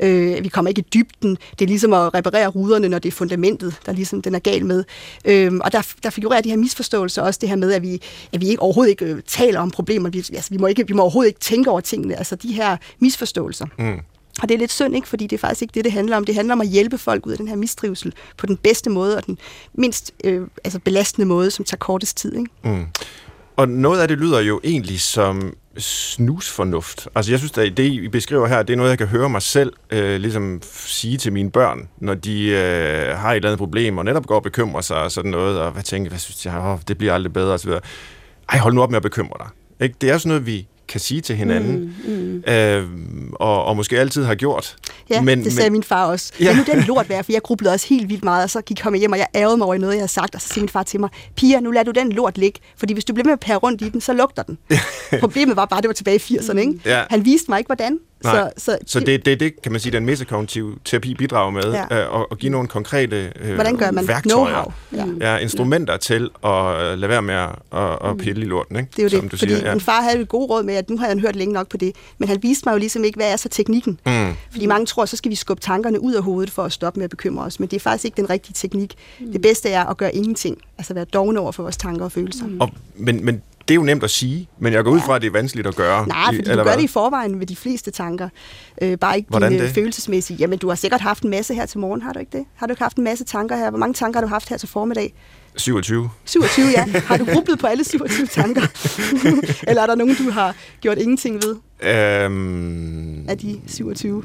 øh, vi kommer ikke i dybden, det er ligesom at reparere ruderne, når det er fundamentet, der ligesom den er gal med. Øh, og der, der figurerer de her misforståelser også, det her med, at vi, at vi ikke overhovedet ikke øh, taler om problemer, vi, altså, vi, må ikke, vi må overhovedet ikke tænke over tingene, altså de her misforståelser. Mm. Og det er lidt synd, ikke? fordi det er faktisk ikke det, det handler om. Det handler om at hjælpe folk ud af den her mistrivsel på den bedste måde, og den mindst øh, altså belastende måde, som tager kortest tid. Ikke? Mm. Og noget af det lyder jo egentlig som snusfornuft. Altså jeg synes, at det, I beskriver her, det er noget, jeg kan høre mig selv øh, ligesom sige til mine børn, når de øh, har et eller andet problem, og netop går og bekymrer sig og sådan noget, og hvad tænker, hvad synes jeg, oh, det bliver aldrig bedre, osv. så. Ej, hold nu op med at bekymre dig. Ikke? Det er sådan noget, vi kan sige til hinanden, mm, mm. Øh, og, og måske altid har gjort. Ja, men, det sagde men, min far også. Ja. Men nu den lort være, for jeg grublede også helt vildt meget, og så gik jeg hjem, og jeg ærgede mig over noget, jeg havde sagt, og så siger min far til mig, Pia, nu lader du den lort ligge, fordi hvis du bliver med at pære rundt i den, så lugter den. Problemet var bare, at det var tilbage i 80'erne, ikke? Ja. Han viste mig ikke, hvordan. Nej. Så, så, så det, det, det kan man sige, den metakognitive terapi bidrager med, ja. øh, og, og give nogle konkrete øh, Hvordan gør man værktøjer, ja. Ja, instrumenter ja. til at uh, lade være med at, at, at mm. pille i lorten. Ikke? Det er jo Som det, du fordi siger, ja. min far havde et god råd med, at nu har han hørt længe nok på det, men han viste mig jo ligesom ikke, hvad er så teknikken. Mm. Fordi mange tror, så skal vi skubbe tankerne ud af hovedet for at stoppe med at bekymre os, men det er faktisk ikke den rigtige teknik. Mm. Det bedste er at gøre ingenting, altså være dogne over for vores tanker og følelser. Mm. Og, men, men det er jo nemt at sige, men jeg går ud fra, at det er vanskeligt at gøre. Nej, fordi du gør hvad? det i forvejen ved de fleste tanker. Øh, bare ikke Hvordan dine det? følelsesmæssige. Jamen, du har sikkert haft en masse her til morgen, har du ikke det? Har du ikke haft en masse tanker her? Hvor mange tanker har du haft her til formiddag? 27. 27, ja. Har du grublet på alle 27 tanker? Eller er der nogen, du har gjort ingenting ved? Øhm, af de 27?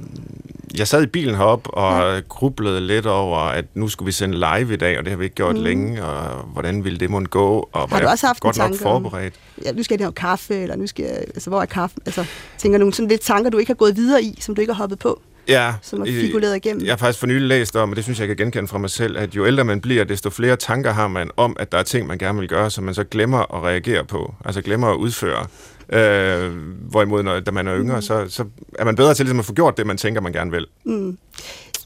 Jeg sad i bilen herop og ja. grublede lidt over, at nu skulle vi sende live i dag, og det har vi ikke gjort mm. længe, og hvordan ville det måtte gå? Og har du også haft godt nok forberedt? Om, ja, nu skal jeg have kaffe, eller nu skal jeg, altså hvor er kaffe? Altså, tænker nogle sådan lidt tanker, du ikke har gået videre i, som du ikke har hoppet på? Ja, som er figureret igennem. Jeg har faktisk for nylig læst om, og det synes jeg, jeg kan genkende fra mig selv, at jo ældre man bliver, desto flere tanker har man om, at der er ting, man gerne vil gøre, som man så glemmer at reagere på, altså glemmer at udføre. Øh, hvorimod, når, da man er yngre, mm. så, så er man bedre til ligesom at få gjort det, man tænker, man gerne vil. Mm.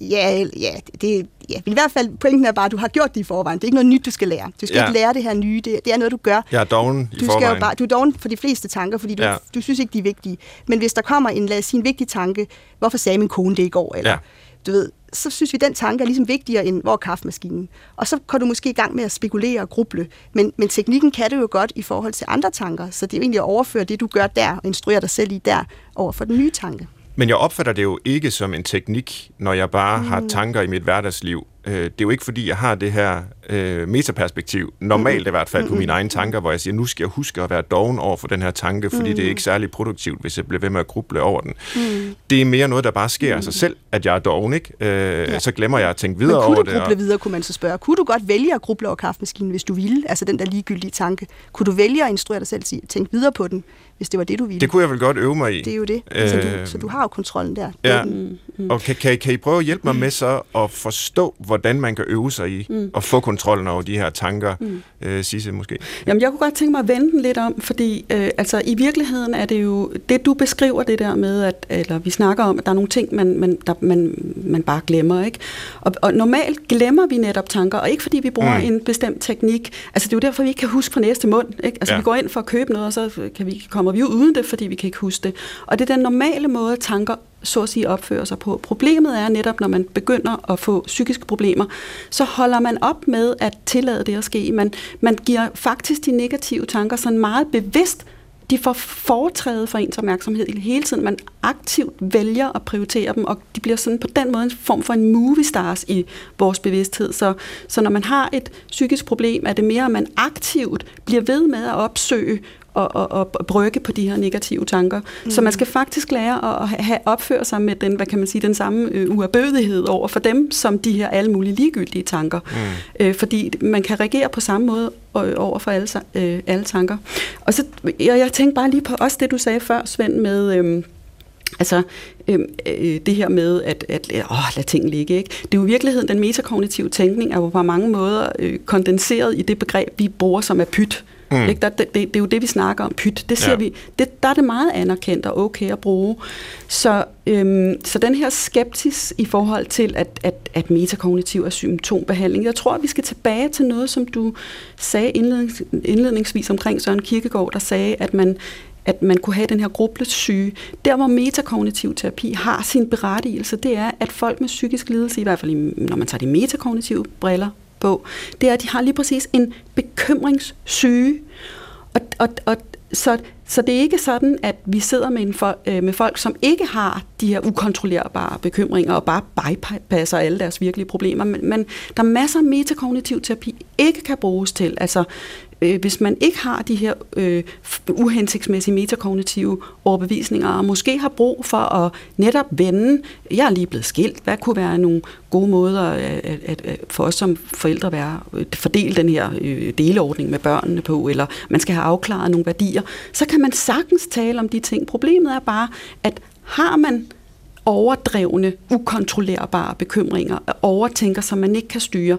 Ja, ja, det, ja, i hvert fald pointen er bare, at du har gjort det i forvejen. Det er ikke noget nyt, du skal lære. Du skal ja. ikke lære det her nye. Det, det er noget, du gør. Jeg er doven i du forvejen. Skal jo bare, du er doven for de fleste tanker, fordi du, ja. du synes ikke, de er vigtige. Men hvis der kommer en, lad os sige, en vigtig tanke, hvorfor sagde min kone det i går? Eller, ja. du ved, så synes vi, at den tanke er ligesom vigtigere end, hvor er kaffemaskinen? Og så kan du måske i gang med at spekulere og gruble. Men, men teknikken kan det jo godt i forhold til andre tanker, så det er jo egentlig at overføre det, du gør der, og instruere dig selv i der, over for den nye tanke. Men jeg opfatter det jo ikke som en teknik, når jeg bare mm. har tanker i mit hverdagsliv. Øh, det er jo ikke, fordi jeg har det her øh, metaperspektiv, normalt mm. i hvert fald på mine egne tanker, hvor jeg siger, nu skal jeg huske at være doven over for den her tanke, fordi mm. det er ikke særlig produktivt, hvis jeg bliver ved med at gruble over den. Mm. Det er mere noget, der bare sker af sig selv, at jeg er doven, ikke? Øh, ja. Så glemmer jeg at tænke videre over det. kunne du gruble og... videre, kunne man så spørge. Kunne du godt vælge at gruble over kaffemaskinen, hvis du ville? Altså den der ligegyldige tanke. Kunne du vælge at instruere dig selv at tænke videre på den, hvis det var det, du ville? Det kunne jeg vel godt øve mig i. Det er jo det. Øh... Så, du, så du har jo kontrollen der. Ja. Mm. Mm. Og kan, kan, kan I prøve at hjælpe mig med så at forstå, hvordan man kan øve sig i mm. at få kontrollen over de her tanker, mm. øh, Sisse måske? Jamen, jeg kunne godt tænke mig at vende den lidt om, fordi øh, altså, i virkeligheden er det jo, det du beskriver det der med, at eller vi snakker om, at der er nogle ting, man, man, der, man, man bare glemmer, ikke? Og, og normalt glemmer vi netop tanker, og ikke fordi vi bruger mm. en bestemt teknik. Altså, det er jo derfor, vi ikke kan huske på næste mund, ikke? Altså, ja. vi går ind for at købe noget, og så kan vi, kommer vi uden det, fordi vi kan ikke huske det. Og det er den normale måde, tanker så at sige opfører sig på. Problemet er netop, når man begynder at få psykiske problemer, så holder man op med at tillade det at ske. Man, man giver faktisk de negative tanker sådan meget bevidst de får foretrædet for ens opmærksomhed hele tiden. Man aktivt vælger at prioritere dem, og de bliver sådan på den måde en form for en movie stars i vores bevidsthed. Så, så når man har et psykisk problem, er det mere, at man aktivt bliver ved med at opsøge og, og, og brygge på de her negative tanker. Mm. Så man skal faktisk lære at have, opføre sig med den, hvad kan man sige, den samme øh, uerbødighed over for dem, som de her alle mulige ligegyldige tanker. Mm. Øh, fordi man kan reagere på samme måde øh, over for alle, øh, alle tanker. Og så, jeg, jeg tænkte bare lige på også det, du sagde før, Svend, med... Øh, Altså, øh, øh, det her med at, at åh, lad ting ligge. Ikke? Det er jo i virkeligheden, den metakognitive tænkning er jo på mange måder øh, kondenseret i det begreb, vi bruger som er pyt. Mm. Ikke? Der, det, det, det er jo det, vi snakker om, pyt. Det ser ja. vi, det, der er det meget anerkendt og okay at bruge. Så, øhm, så den her skeptis i forhold til, at, at, at metakognitiv er symptombehandling, jeg tror, at vi skal tilbage til noget, som du sagde indlednings, indledningsvis omkring Søren Kirkegaard, der sagde, at man at man kunne have den her grublesyge. Der, hvor metakognitiv terapi har sin berettigelse, det er, at folk med psykisk lidelse, i hvert fald når man tager de metakognitive briller bog, det er, at de har lige præcis en bekymringssyge. Og, og, og så, så det er ikke sådan, at vi sidder med, en for, øh, med folk, som ikke har de her ukontrollerbare bekymringer og bare bypasser alle deres virkelige problemer. Men, men der er masser af metakognitiv terapi, ikke kan bruges til. Altså Øh, hvis man ikke har de her øh, uhensigtsmæssige metakognitive overbevisninger, og måske har brug for at netop vende, jeg er lige blevet skilt, hvad kunne være nogle gode måder at, at, at, at for os som forældre være, øh, fordele den her øh, deleordning med børnene på, eller man skal have afklaret nogle værdier, så kan man sagtens tale om de ting. Problemet er bare, at har man overdrevne, ukontrollerbare bekymringer, overtænker, som man ikke kan styre,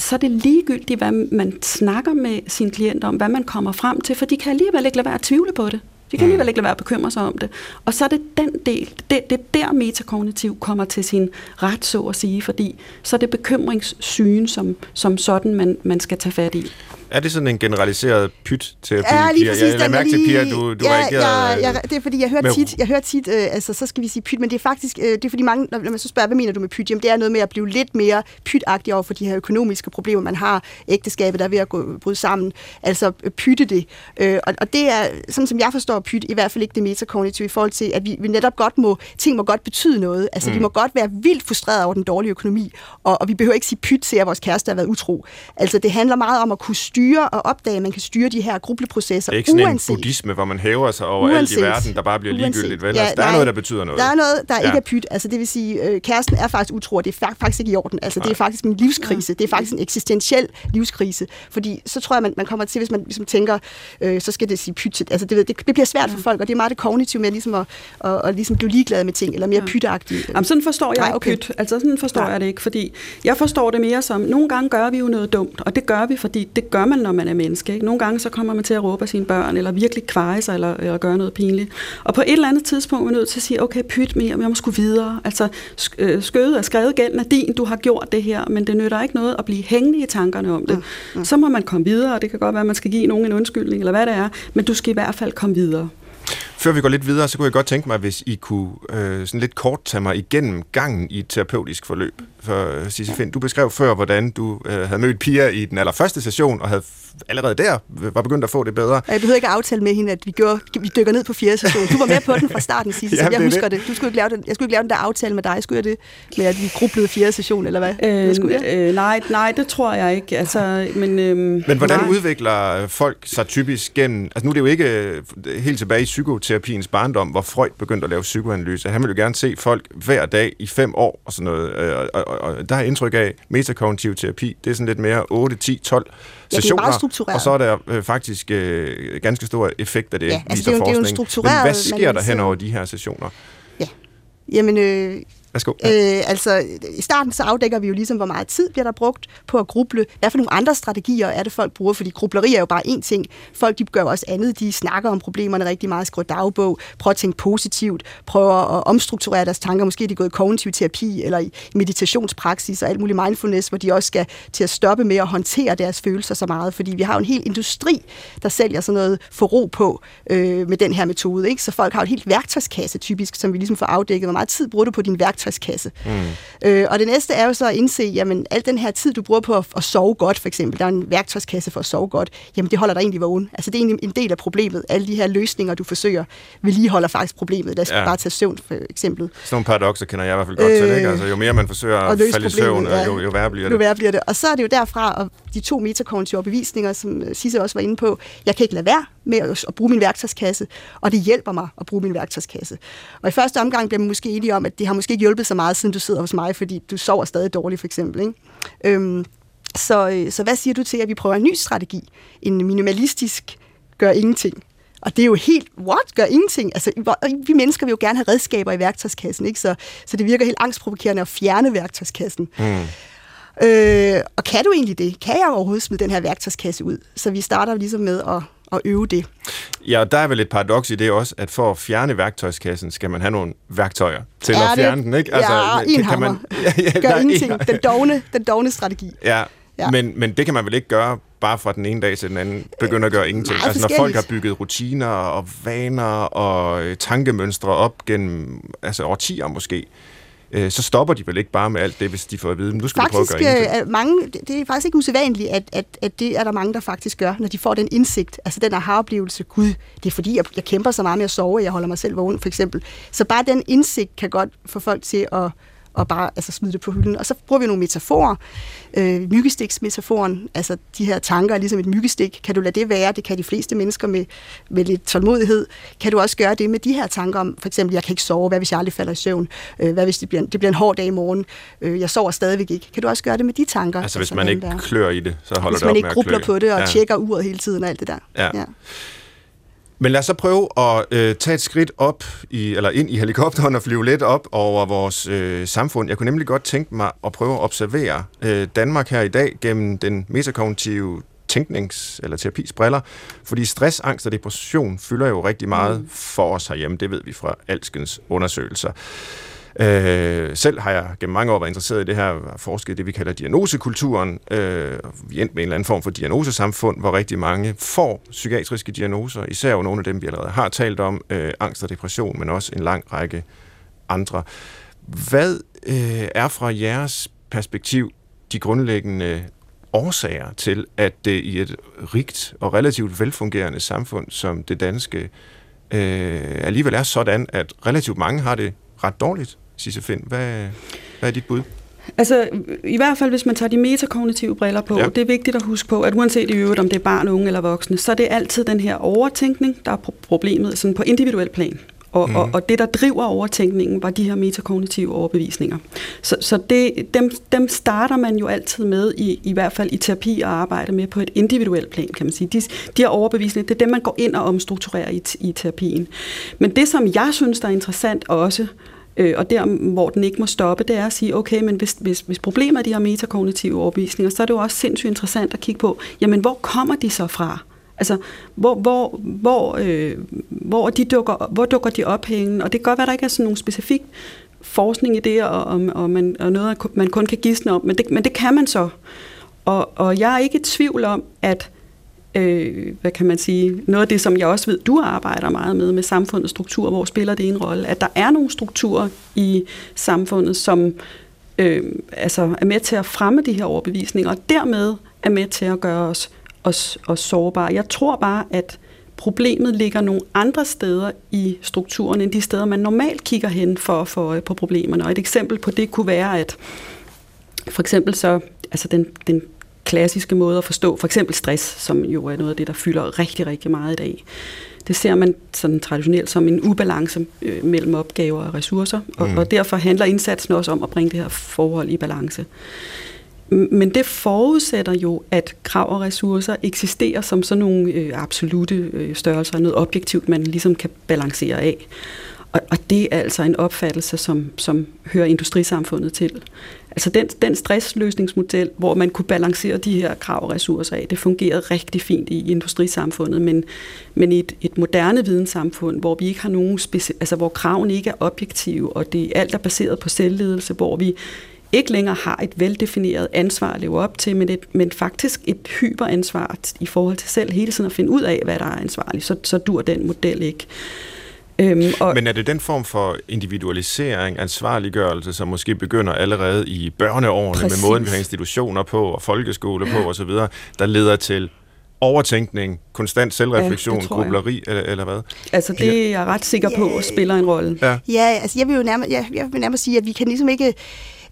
så er det ligegyldigt, hvad man snakker med sin klient om, hvad man kommer frem til, for de kan alligevel ikke lade være at tvivle på det. De kan alligevel mm. ikke lade være at bekymre sig om det. Og så er det den del, det, det er der metakognitiv kommer til sin ret, så at sige, fordi så er det bekymringssygen som, som sådan, man, man skal tage fat i. Er det sådan en generaliseret pyt til Ja, lige præcis. Jeg, jeg mærke til, Pia, du, du ja, reagerer... Ja, ja, det er fordi, jeg hører tit, jeg hører tit øh, altså så skal vi sige pyt, men det er faktisk, øh, det er fordi mange, når man så spørger, hvad mener du med pyt? Jamen det er noget med at blive lidt mere pytagtig over for de her økonomiske problemer, man har, ægteskabet, der er ved at gå, bryde sammen, altså øh, pytte det. Øh, og, og det er, sådan som jeg forstår pyt, i hvert fald ikke det metakognitive, i forhold til, at vi, vi netop godt må, ting må godt betyde noget. Altså mm. vi må godt være vildt frustreret over den dårlige økonomi, og, og vi behøver ikke sige pyt til, at vores kæreste har været utro. Altså det handler meget om at kunne styre styre og opdage, at man kan styre de her grubleprocesser. Det er ikke sådan uanset, en buddhisme, hvor man hæver sig over uanset, alt i verden, der bare bliver ligegyldigt. Vel? Ja, altså, der nej, er noget, der betyder noget. Der er noget, der ja. ikke er pyt. Altså, det vil sige, øh, kæresten er faktisk utro, og det er faktisk ikke i orden. Altså, det er faktisk en livskrise. Det er faktisk en eksistentiel livskrise. Fordi så tror jeg, man, man kommer til, hvis man ligesom tænker, øh, så skal det sige pyt. Altså, det, det, det bliver svært for folk, og det er meget det kognitive med ligesom at, at, at ligesom blive ligeglad med ting, eller mere ja. pytagtigt. Jamen, sådan forstår jeg Nej, okay. pyt. Altså, sådan forstår Nej. jeg det ikke, fordi jeg forstår det mere som, nogle gange gør vi jo noget dumt, og det gør vi, fordi det gør man, når man er menneske. Ikke? Nogle gange så kommer man til at råbe af sine børn, eller virkelig kveje sig, eller, eller gøre noget pinligt. Og på et eller andet tidspunkt er man nødt til at sige, okay, pyt mere, jeg må sgu videre. Altså, øh, skødet er skrevet, gælden er din, du har gjort det her, men det nytter ikke noget at blive hængende i tankerne om det. Mm, mm. Så må man komme videre, og det kan godt være, at man skal give nogen en undskyldning, eller hvad det er, men du skal i hvert fald komme videre. Før vi går lidt videre, så kunne jeg godt tænke mig, hvis I kunne øh, sådan lidt kort tage mig igennem gangen i et terapeutisk forløb. For Sisse Finn, du beskrev før, hvordan du øh, havde mødt Pia i den allerførste session, og havde allerede der var begyndt at få det bedre. Jeg behøver ikke at aftale med hende, at vi, gjorde, vi dykker ned på fjerde session. Du var med på den fra starten, Sisse, ja, jeg husker det. det. Du skulle ikke lave den, jeg skulle ikke lave den der aftale med dig. Skulle jeg det med, at vi grublede fjerde session, eller hvad? Øh, hvad skulle jeg? Øh, nej, nej, det tror jeg ikke. Altså, men, øh, men hvordan nej. udvikler folk sig typisk gennem... Altså nu er det jo ikke øh, helt tilbage i psykoterapiens barndom, hvor Freud begyndte at lave psykoanalyse. Han ville jo gerne se folk hver dag i fem år og sådan noget. Øh, og, og, og der er indtryk af, metakognitiv terapi, det er sådan lidt mere 8, 10, 12 ja, sessioner, og så er der øh, faktisk øh, ganske stor effekt af det, ja, altså viser det er, forskning. Det er Men hvad sker der hen over de her sessioner? Ja, jamen... Øh Værsgo. Ja. Øh, altså, i starten så afdækker vi jo ligesom, hvor meget tid bliver der brugt på at gruble. Hvad for nogle andre strategier er det, folk bruger? Fordi grubleri er jo bare én ting. Folk de gør også andet. De snakker om problemerne rigtig meget, skriver dagbog, prøver at tænke positivt, prøver at omstrukturere deres tanker. Måske er de gået i kognitiv terapi eller i meditationspraksis og alt muligt mindfulness, hvor de også skal til at stoppe med at håndtere deres følelser så meget. Fordi vi har jo en hel industri, der sælger sådan noget for ro på øh, med den her metode. Ikke? Så folk har et helt værktøjskasse typisk, som vi ligesom får afdækket. Hvor meget tid bruger du på din værktøj værktøjskasse. Mm. Øh, og det næste er jo så at indse, jamen al den her tid, du bruger på at, at sove godt, for eksempel, der er en værktøjskasse for at sove godt, jamen det holder dig egentlig vågen. Altså det er egentlig en del af problemet. Alle de her løsninger, du forsøger, vedligeholder faktisk problemet. Lad os ja. bare tage søvn, for eksempel. Sådan nogle paradoxer kender jeg i hvert fald godt øh, til, ikke? Altså jo mere man forsøger at, at falde i søvn, ja. jo, jo værre bliver det. Jo værre bliver det. Og så er det jo derfra, og de to metakognitive bevisninger, som Sisse også var inde på, jeg kan ikke lade være med at, bruge min værktøjskasse, og det hjælper mig at bruge min værktøjskasse. Og i første omgang bliver man måske enige om, at det har måske ikke hjulpet så meget, siden du sidder hos mig, fordi du sover stadig dårligt, for eksempel. Ikke? Øhm, så, øh, så hvad siger du til, at vi prøver en ny strategi? En minimalistisk gør ingenting. Og det er jo helt, what, gør ingenting? Altså, vi mennesker vil jo gerne have redskaber i værktøjskassen, ikke? Så, så det virker helt angstprovokerende at fjerne værktøjskassen. Mm. Øh, og kan du egentlig det? Kan jeg overhovedet smide den her værktøjskasse ud? Så vi starter ligesom med at at øve det. Ja, der er vel et paradoks i det også, at for at fjerne værktøjskassen, skal man have nogle værktøjer til er at fjerne det? den, ikke? Altså, ja, en kan, man, ja, ja, Gør ingenting. Den dogne, den dogne strategi. Ja, ja. Men, men det kan man vel ikke gøre bare fra den ene dag til den anden, begynder at gøre ingenting. Nej, altså når folk har bygget rutiner og vaner og øh, tankemønstre op gennem altså årtier måske, øh, så stopper de vel ikke bare med alt det, hvis de får at vide, nu skal faktisk, du prøve at gøre ingenting. mange, det er faktisk ikke usædvanligt, at, at, at det er der mange, der faktisk gør, når de får den indsigt, altså den aha-oplevelse, gud, det er fordi, jeg, jeg kæmper så meget med at sove, jeg holder mig selv vågen, for eksempel. Så bare den indsigt kan godt få folk til at og bare altså, smide det på hylden. Og så bruger vi nogle metaforer. Øh, myggestiksmetaforen, altså de her tanker er ligesom et myggestik. Kan du lade det være? Det kan de fleste mennesker med, med lidt tålmodighed. Kan du også gøre det med de her tanker om, for eksempel, jeg kan ikke sove, hvad hvis jeg aldrig falder i søvn? Øh, hvad hvis det bliver, det bliver en hård dag i morgen? Øh, jeg sover stadigvæk ikke. Kan du også gøre det med de tanker? Altså hvis altså, man ikke der? klør i det, så holder hvis det op med at Hvis man ikke grubler på det og ja. tjekker uret hele tiden og alt det der. Ja. ja. Men lad os så prøve at øh, tage et skridt op, i, eller ind i helikopteren og flyve lidt op over vores øh, samfund. Jeg kunne nemlig godt tænke mig at prøve at observere øh, Danmark her i dag gennem den metakognitive tænknings- eller terapis briller, fordi stress, angst og depression fylder jo rigtig meget mm. for os herhjemme. Det ved vi fra alskens undersøgelser. Øh, selv har jeg gennem mange år været interesseret i det her, forsket det, vi kalder diagnosekulturen. Øh, vi endte med en eller anden form for diagnosesamfund, hvor rigtig mange får psykiatriske diagnoser, især jo nogle af dem, vi allerede har talt om, øh, angst og depression, men også en lang række andre. Hvad øh, er fra jeres perspektiv de grundlæggende årsager til, at det i et rigt og relativt velfungerende samfund som det danske øh, alligevel er sådan, at relativt mange har det ret dårligt, Sisse Finn. Hvad, hvad er dit bud? Altså, i hvert fald, hvis man tager de metakognitive briller på, ja. det er vigtigt at huske på, at uanset i øvrigt, om det er barn, unge eller voksne, så er det altid den her overtænkning, der er problemet sådan på individuel plan. Og, mm. og, og det, der driver overtænkningen, var de her metakognitive overbevisninger. Så, så det, dem, dem starter man jo altid med, i, i hvert fald i terapi og arbejde med på et individuelt plan, kan man sige. De, de her overbevisninger, det er dem, man går ind og omstrukturerer i, i terapien. Men det, som jeg synes, der er interessant også, øh, Øh, og der, hvor den ikke må stoppe, det er at sige, okay, men hvis, hvis, hvis problemet er de her metakognitive overbevisninger, så er det jo også sindssygt interessant at kigge på, jamen, hvor kommer de så fra? Altså, hvor, hvor, hvor, øh, hvor, de dukker, hvor dukker de op henne? Og det kan godt være, at der ikke er sådan nogen specifik forskning i det, og, og, og, man, og noget, man kun kan gisne om, men det, men det kan man så. Og, og jeg er ikke i tvivl om, at øh, hvad kan man sige, noget af det, som jeg også ved, du arbejder meget med, med samfundets struktur, hvor spiller det en rolle, at der er nogle strukturer i samfundet, som øh, altså er med til at fremme de her overbevisninger, og dermed er med til at gøre os os, os sårbare. Jeg tror bare, at problemet ligger nogle andre steder i strukturen, end de steder, man normalt kigger hen for at få øje på problemerne. Og et eksempel på det kunne være, at for eksempel så, altså den, den klassiske måde at forstå, for eksempel stress, som jo er noget af det, der fylder rigtig, rigtig meget i dag. Det ser man sådan traditionelt som en ubalance øh, mellem opgaver og ressourcer, og, mm. og derfor handler indsatsen også om at bringe det her forhold i balance. Men det forudsætter jo, at krav og ressourcer eksisterer som sådan nogle øh, absolute øh, størrelser, noget objektivt, man ligesom kan balancere af. Og, og det er altså en opfattelse, som, som hører industrisamfundet til. Altså den, den stressløsningsmodel, hvor man kunne balancere de her krav og ressourcer af, det fungerede rigtig fint i industrisamfundet, men, men i et, et moderne videnssamfund, hvor vi ikke har nogen speci- altså hvor kravene ikke er objektive, og det alt er baseret på selvledelse, hvor vi ikke længere har et veldefineret ansvar at leve op til, men, et, men faktisk et hyperansvar i forhold til selv hele tiden at finde ud af, hvad der er ansvarligt, så, så dur den model ikke. Øhm, og Men er det den form for individualisering, ansvarliggørelse, som måske begynder allerede i børneårene præcis. med måden, vi har institutioner på og folkeskole på osv., der leder til overtænkning, konstant selvreflektion, ja, grubleri eller, eller hvad? Altså det er jeg ret sikker på ja, spiller en rolle. Ja, ja altså jeg vil jo nærmere, jeg, jeg vil nærmere sige, at vi kan ligesom ikke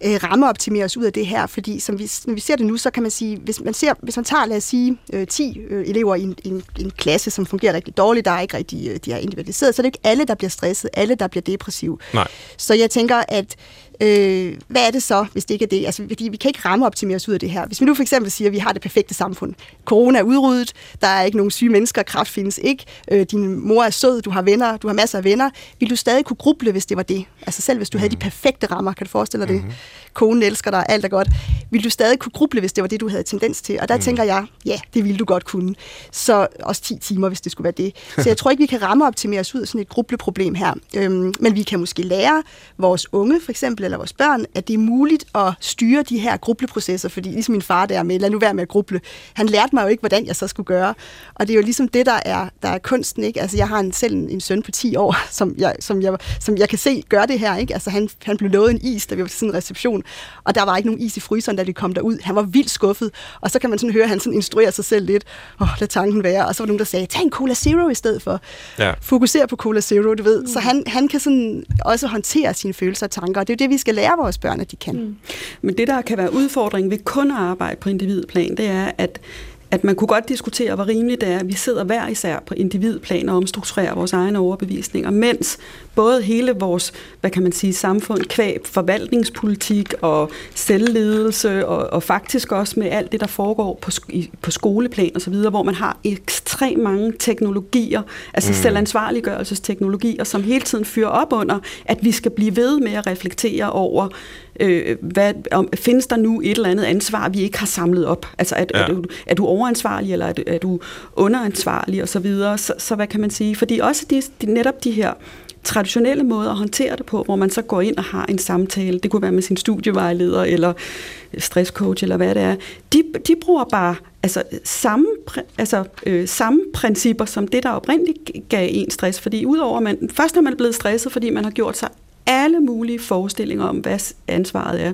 øh, rammeoptimere os ud af det her, fordi som vi, når vi ser det nu, så kan man sige, hvis man, ser, hvis man tager, lad os sige, øh, 10 øh, elever i en, en, en klasse, som fungerer rigtig dårligt, der er ikke rigtig, øh, de er individualiseret, så er det ikke alle, der bliver stresset, alle, der bliver depressive. Nej. Så jeg tænker, at Øh, hvad er det så, hvis det ikke er det? Altså, fordi vi kan ikke ramme optimere os ud af det her. Hvis vi nu for eksempel siger, at vi har det perfekte samfund. Corona er udryddet, der er ikke nogen syge mennesker, kraft findes ikke, øh, din mor er sød, du har venner, du har masser af venner. Vil du stadig kunne gruble, hvis det var det? Altså selv hvis du mm. havde de mhm. perfekte rammer, kan du forestille dig det? Mhm. Konen elsker dig, alt er godt. Vil du stadig kunne gruble, hvis det var det, du havde tendens til? Og der mm. tænker jeg, ja, det ville du godt kunne. Så også 10 timer, hvis det skulle være det. Så jeg tror ikke, vi kan ramme optimere os ud af sådan et grubleproblem her. Øhm, men vi kan måske lære vores unge, for eksempel, eller vores børn, at det er muligt at styre de her grubleprocesser, fordi ligesom min far der med, lad nu være med at gruble, han lærte mig jo ikke, hvordan jeg så skulle gøre. Og det er jo ligesom det, der er, der er kunsten, ikke? Altså, jeg har en, selv en, en søn på 10 år, som jeg, som jeg, som jeg kan se gøre det her, ikke? Altså, han, han blev lovet en is, da vi var til sådan en reception, og der var ikke nogen is i fryseren, da de kom derud. Han var vildt skuffet, og så kan man sådan høre, at han sådan instruerer sig selv lidt. Åh, oh, lad tanken være. Og så var der nogen, der sagde, tag en Cola Zero i stedet for. Ja. Fokuser på Cola Zero, du ved. Mm. Så han, han kan sådan også håndtere sine følelser og tanker, og det er jo det, vi skal lære vores børn, at de kan. Mm. Men det, der kan være udfordringen ved kun at arbejde på individplan, det er, at at man kunne godt diskutere, hvor rimeligt det er, at vi sidder hver især på individplan og omstrukturerer vores egne overbevisninger, mens både hele vores, hvad kan man sige, samfund, kvæb, forvaltningspolitik og selvledelse, og, og faktisk også med alt det, der foregår på, i, på skoleplan og så videre, hvor man har ekstremt mange teknologier, altså mm. selvansvarliggørelsesteknologier, som hele tiden fyrer op under, at vi skal blive ved med at reflektere over, øh, hvad, om, findes der nu et eller andet ansvar, vi ikke har samlet op? Altså, er, ja. er, du, er du overansvarlig, eller er du, er du underansvarlig, og så videre? Så, så hvad kan man sige? Fordi også de, de, netop de her traditionelle måder at håndtere det på, hvor man så går ind og har en samtale, det kunne være med sin studievejleder eller stresscoach eller hvad det er, de, de bruger bare altså, samme, altså, øh, samme principper som det, der oprindeligt gav en stress. Fordi udover man, først er man blevet stresset, fordi man har gjort sig alle mulige forestillinger om, hvad ansvaret er.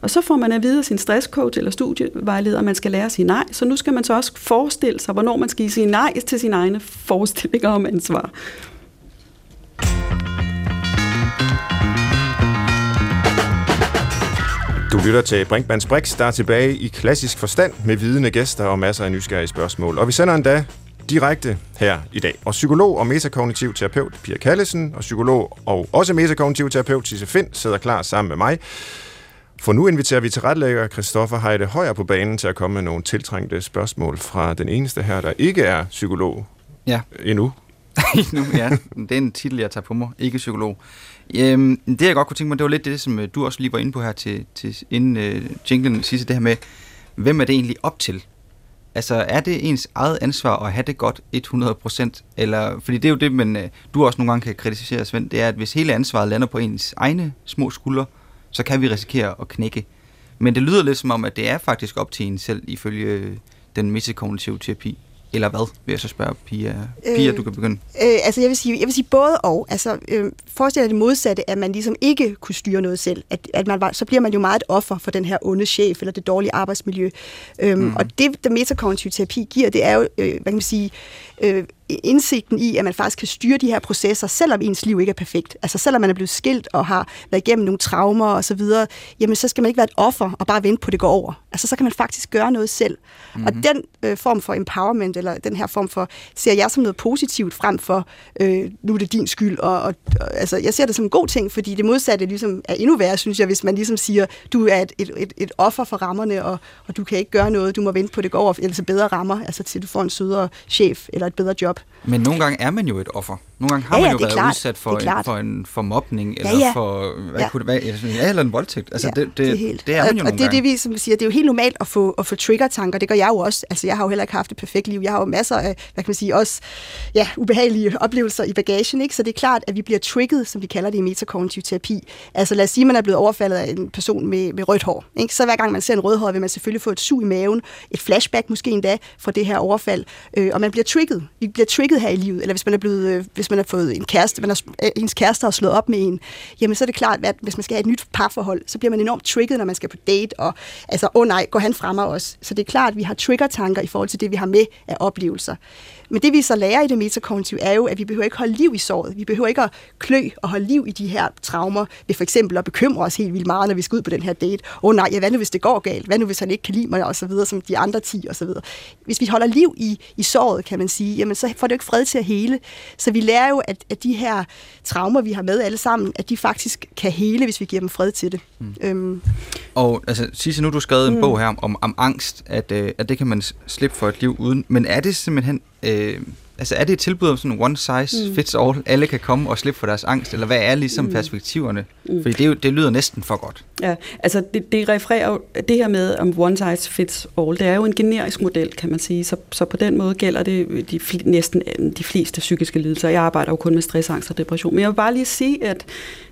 Og så får man at vide af sin stresscoach eller studievejleder, at man skal lære at sige nej. Så nu skal man så også forestille sig, hvornår man skal sige nej til sine egne forestillinger om ansvar. Du lytter til Brinkmanns Brix, der er tilbage i klassisk forstand med vidende gæster og masser af nysgerrige spørgsmål. Og vi sender endda direkte her i dag. Og psykolog og metakognitiv terapeut Pia Kallesen og psykolog og også metakognitiv terapeut Tisse Find sidder klar sammen med mig. For nu inviterer vi til retlægger Christoffer Heide Højer på banen til at komme med nogle tiltrængte spørgsmål fra den eneste her, der ikke er psykolog ja. endnu. endnu, ja. Det er en titel, jeg tager på mig. Ikke psykolog. Øhm, det jeg godt kunne tænke mig, det var lidt det, som øh, du også lige var inde på her til, til inden uh, jinglen sidste, det her med, hvem er det egentlig op til? Altså, er det ens eget ansvar at have det godt 100%? Eller, fordi det er jo det, men øh, du også nogle gange kan kritisere, Svend, det er, at hvis hele ansvaret lander på ens egne små skuldre, så kan vi risikere at knække. Men det lyder lidt som om, at det er faktisk op til en selv, ifølge øh, den metakognitive terapi. Eller hvad, vil jeg så spørge Pia. Pia, øh, du kan begynde. Øh, altså, jeg vil sige, jeg vil sige både og. Altså, øh, forestil dig det modsatte, at man ligesom ikke kunne styre noget selv. At, at man var, så bliver man jo meget et offer for den her onde chef, eller det dårlige arbejdsmiljø. Øhm, mm. Og det, der metakognitiv terapi giver, det er jo, øh, hvad kan man sige, øh, indsigten i, at man faktisk kan styre de her processer, selvom ens liv ikke er perfekt. Altså selvom man er blevet skilt og har været igennem nogle traumer og så videre, jamen så skal man ikke være et offer og bare vente på, at det går over. Altså så kan man faktisk gøre noget selv. Mm-hmm. Og den øh, form for empowerment, eller den her form for, ser jeg som noget positivt frem for, øh, nu er det din skyld. Og, og, og, altså jeg ser det som en god ting, fordi det modsatte ligesom er endnu værre, synes jeg, hvis man ligesom siger, du er et, et, et, et offer for rammerne, og, og du kan ikke gøre noget, du må vente på, at det går over, eller så bedre rammer, altså til du får en sødere chef eller et bedre job. Men nogle gange er man jo et offer. Nogle gange har ja, ja, man jo været klart. udsat for, en, for en for mobning, eller ja, ja. for hvad ja. kunne det være, ja, eller en voldtægt. Altså, ja, det, det, det, er helt. det er man jo og, nogle og det er det, vi som siger, det er jo helt normalt at få, at få trigger-tanker. Det gør jeg jo også. Altså, jeg har jo heller ikke haft et perfekt liv. Jeg har jo masser af, hvad kan man sige, også ja, ubehagelige oplevelser i bagagen. Ikke? Så det er klart, at vi bliver trigget, som vi kalder det i metakognitiv terapi. Altså lad os sige, at man er blevet overfaldet af en person med, med rødt hår. Ikke? Så hver gang man ser en rødhåret, vil man selvfølgelig få et sug i maven, et flashback måske endda fra det her overfald, øh, og man bliver trigget. Vi bliver trigget her i livet. Eller hvis man er blevet, øh, hvis man har fået en kæreste man har, øh, ens kæreste har slået op med en, jamen så er det klart, at hvis man skal have et nyt parforhold, så bliver man enormt trigget, når man skal på date, og altså, åh oh nej, går han frem os? Så det er klart, at vi har trigger-tanker i forhold til det, vi har med af oplevelser. Men det vi så lærer i det metakognitiv er jo, at vi behøver ikke holde liv i såret. Vi behøver ikke at klø og holde liv i de her traumer ved for eksempel at bekymre os helt vildt meget, når vi skal ud på den her date. Åh oh, nej, ja, hvad nu hvis det går galt? Hvad nu hvis han ikke kan lide mig? Og så videre, som de andre 10 og så videre. Hvis vi holder liv i, i såret, kan man sige, jamen så får det jo ikke fred til at hele. Så vi lærer jo, at, at de her traumer, vi har med alle sammen, at de faktisk kan hele, hvis vi giver dem fred til det. Mm. Øhm. Og altså, Sisse, nu har du skrevet en mm. bog her om, om, angst, at, øh, at det kan man slippe for et liv uden. Men er det simpelthen øh, altså er det et tilbud om sådan one size mm. fits all, alle kan komme og slippe for deres angst, eller hvad er ligesom mm. perspektiverne? Mm. Fordi det, det lyder næsten for godt. Ja, altså det, det refererer det her med om one size fits all, det er jo en generisk model, kan man sige, så, så på den måde gælder det de, næsten øh, de fleste psykiske lidelser. Jeg arbejder jo kun med stress, angst og depression, men jeg vil bare lige sige, at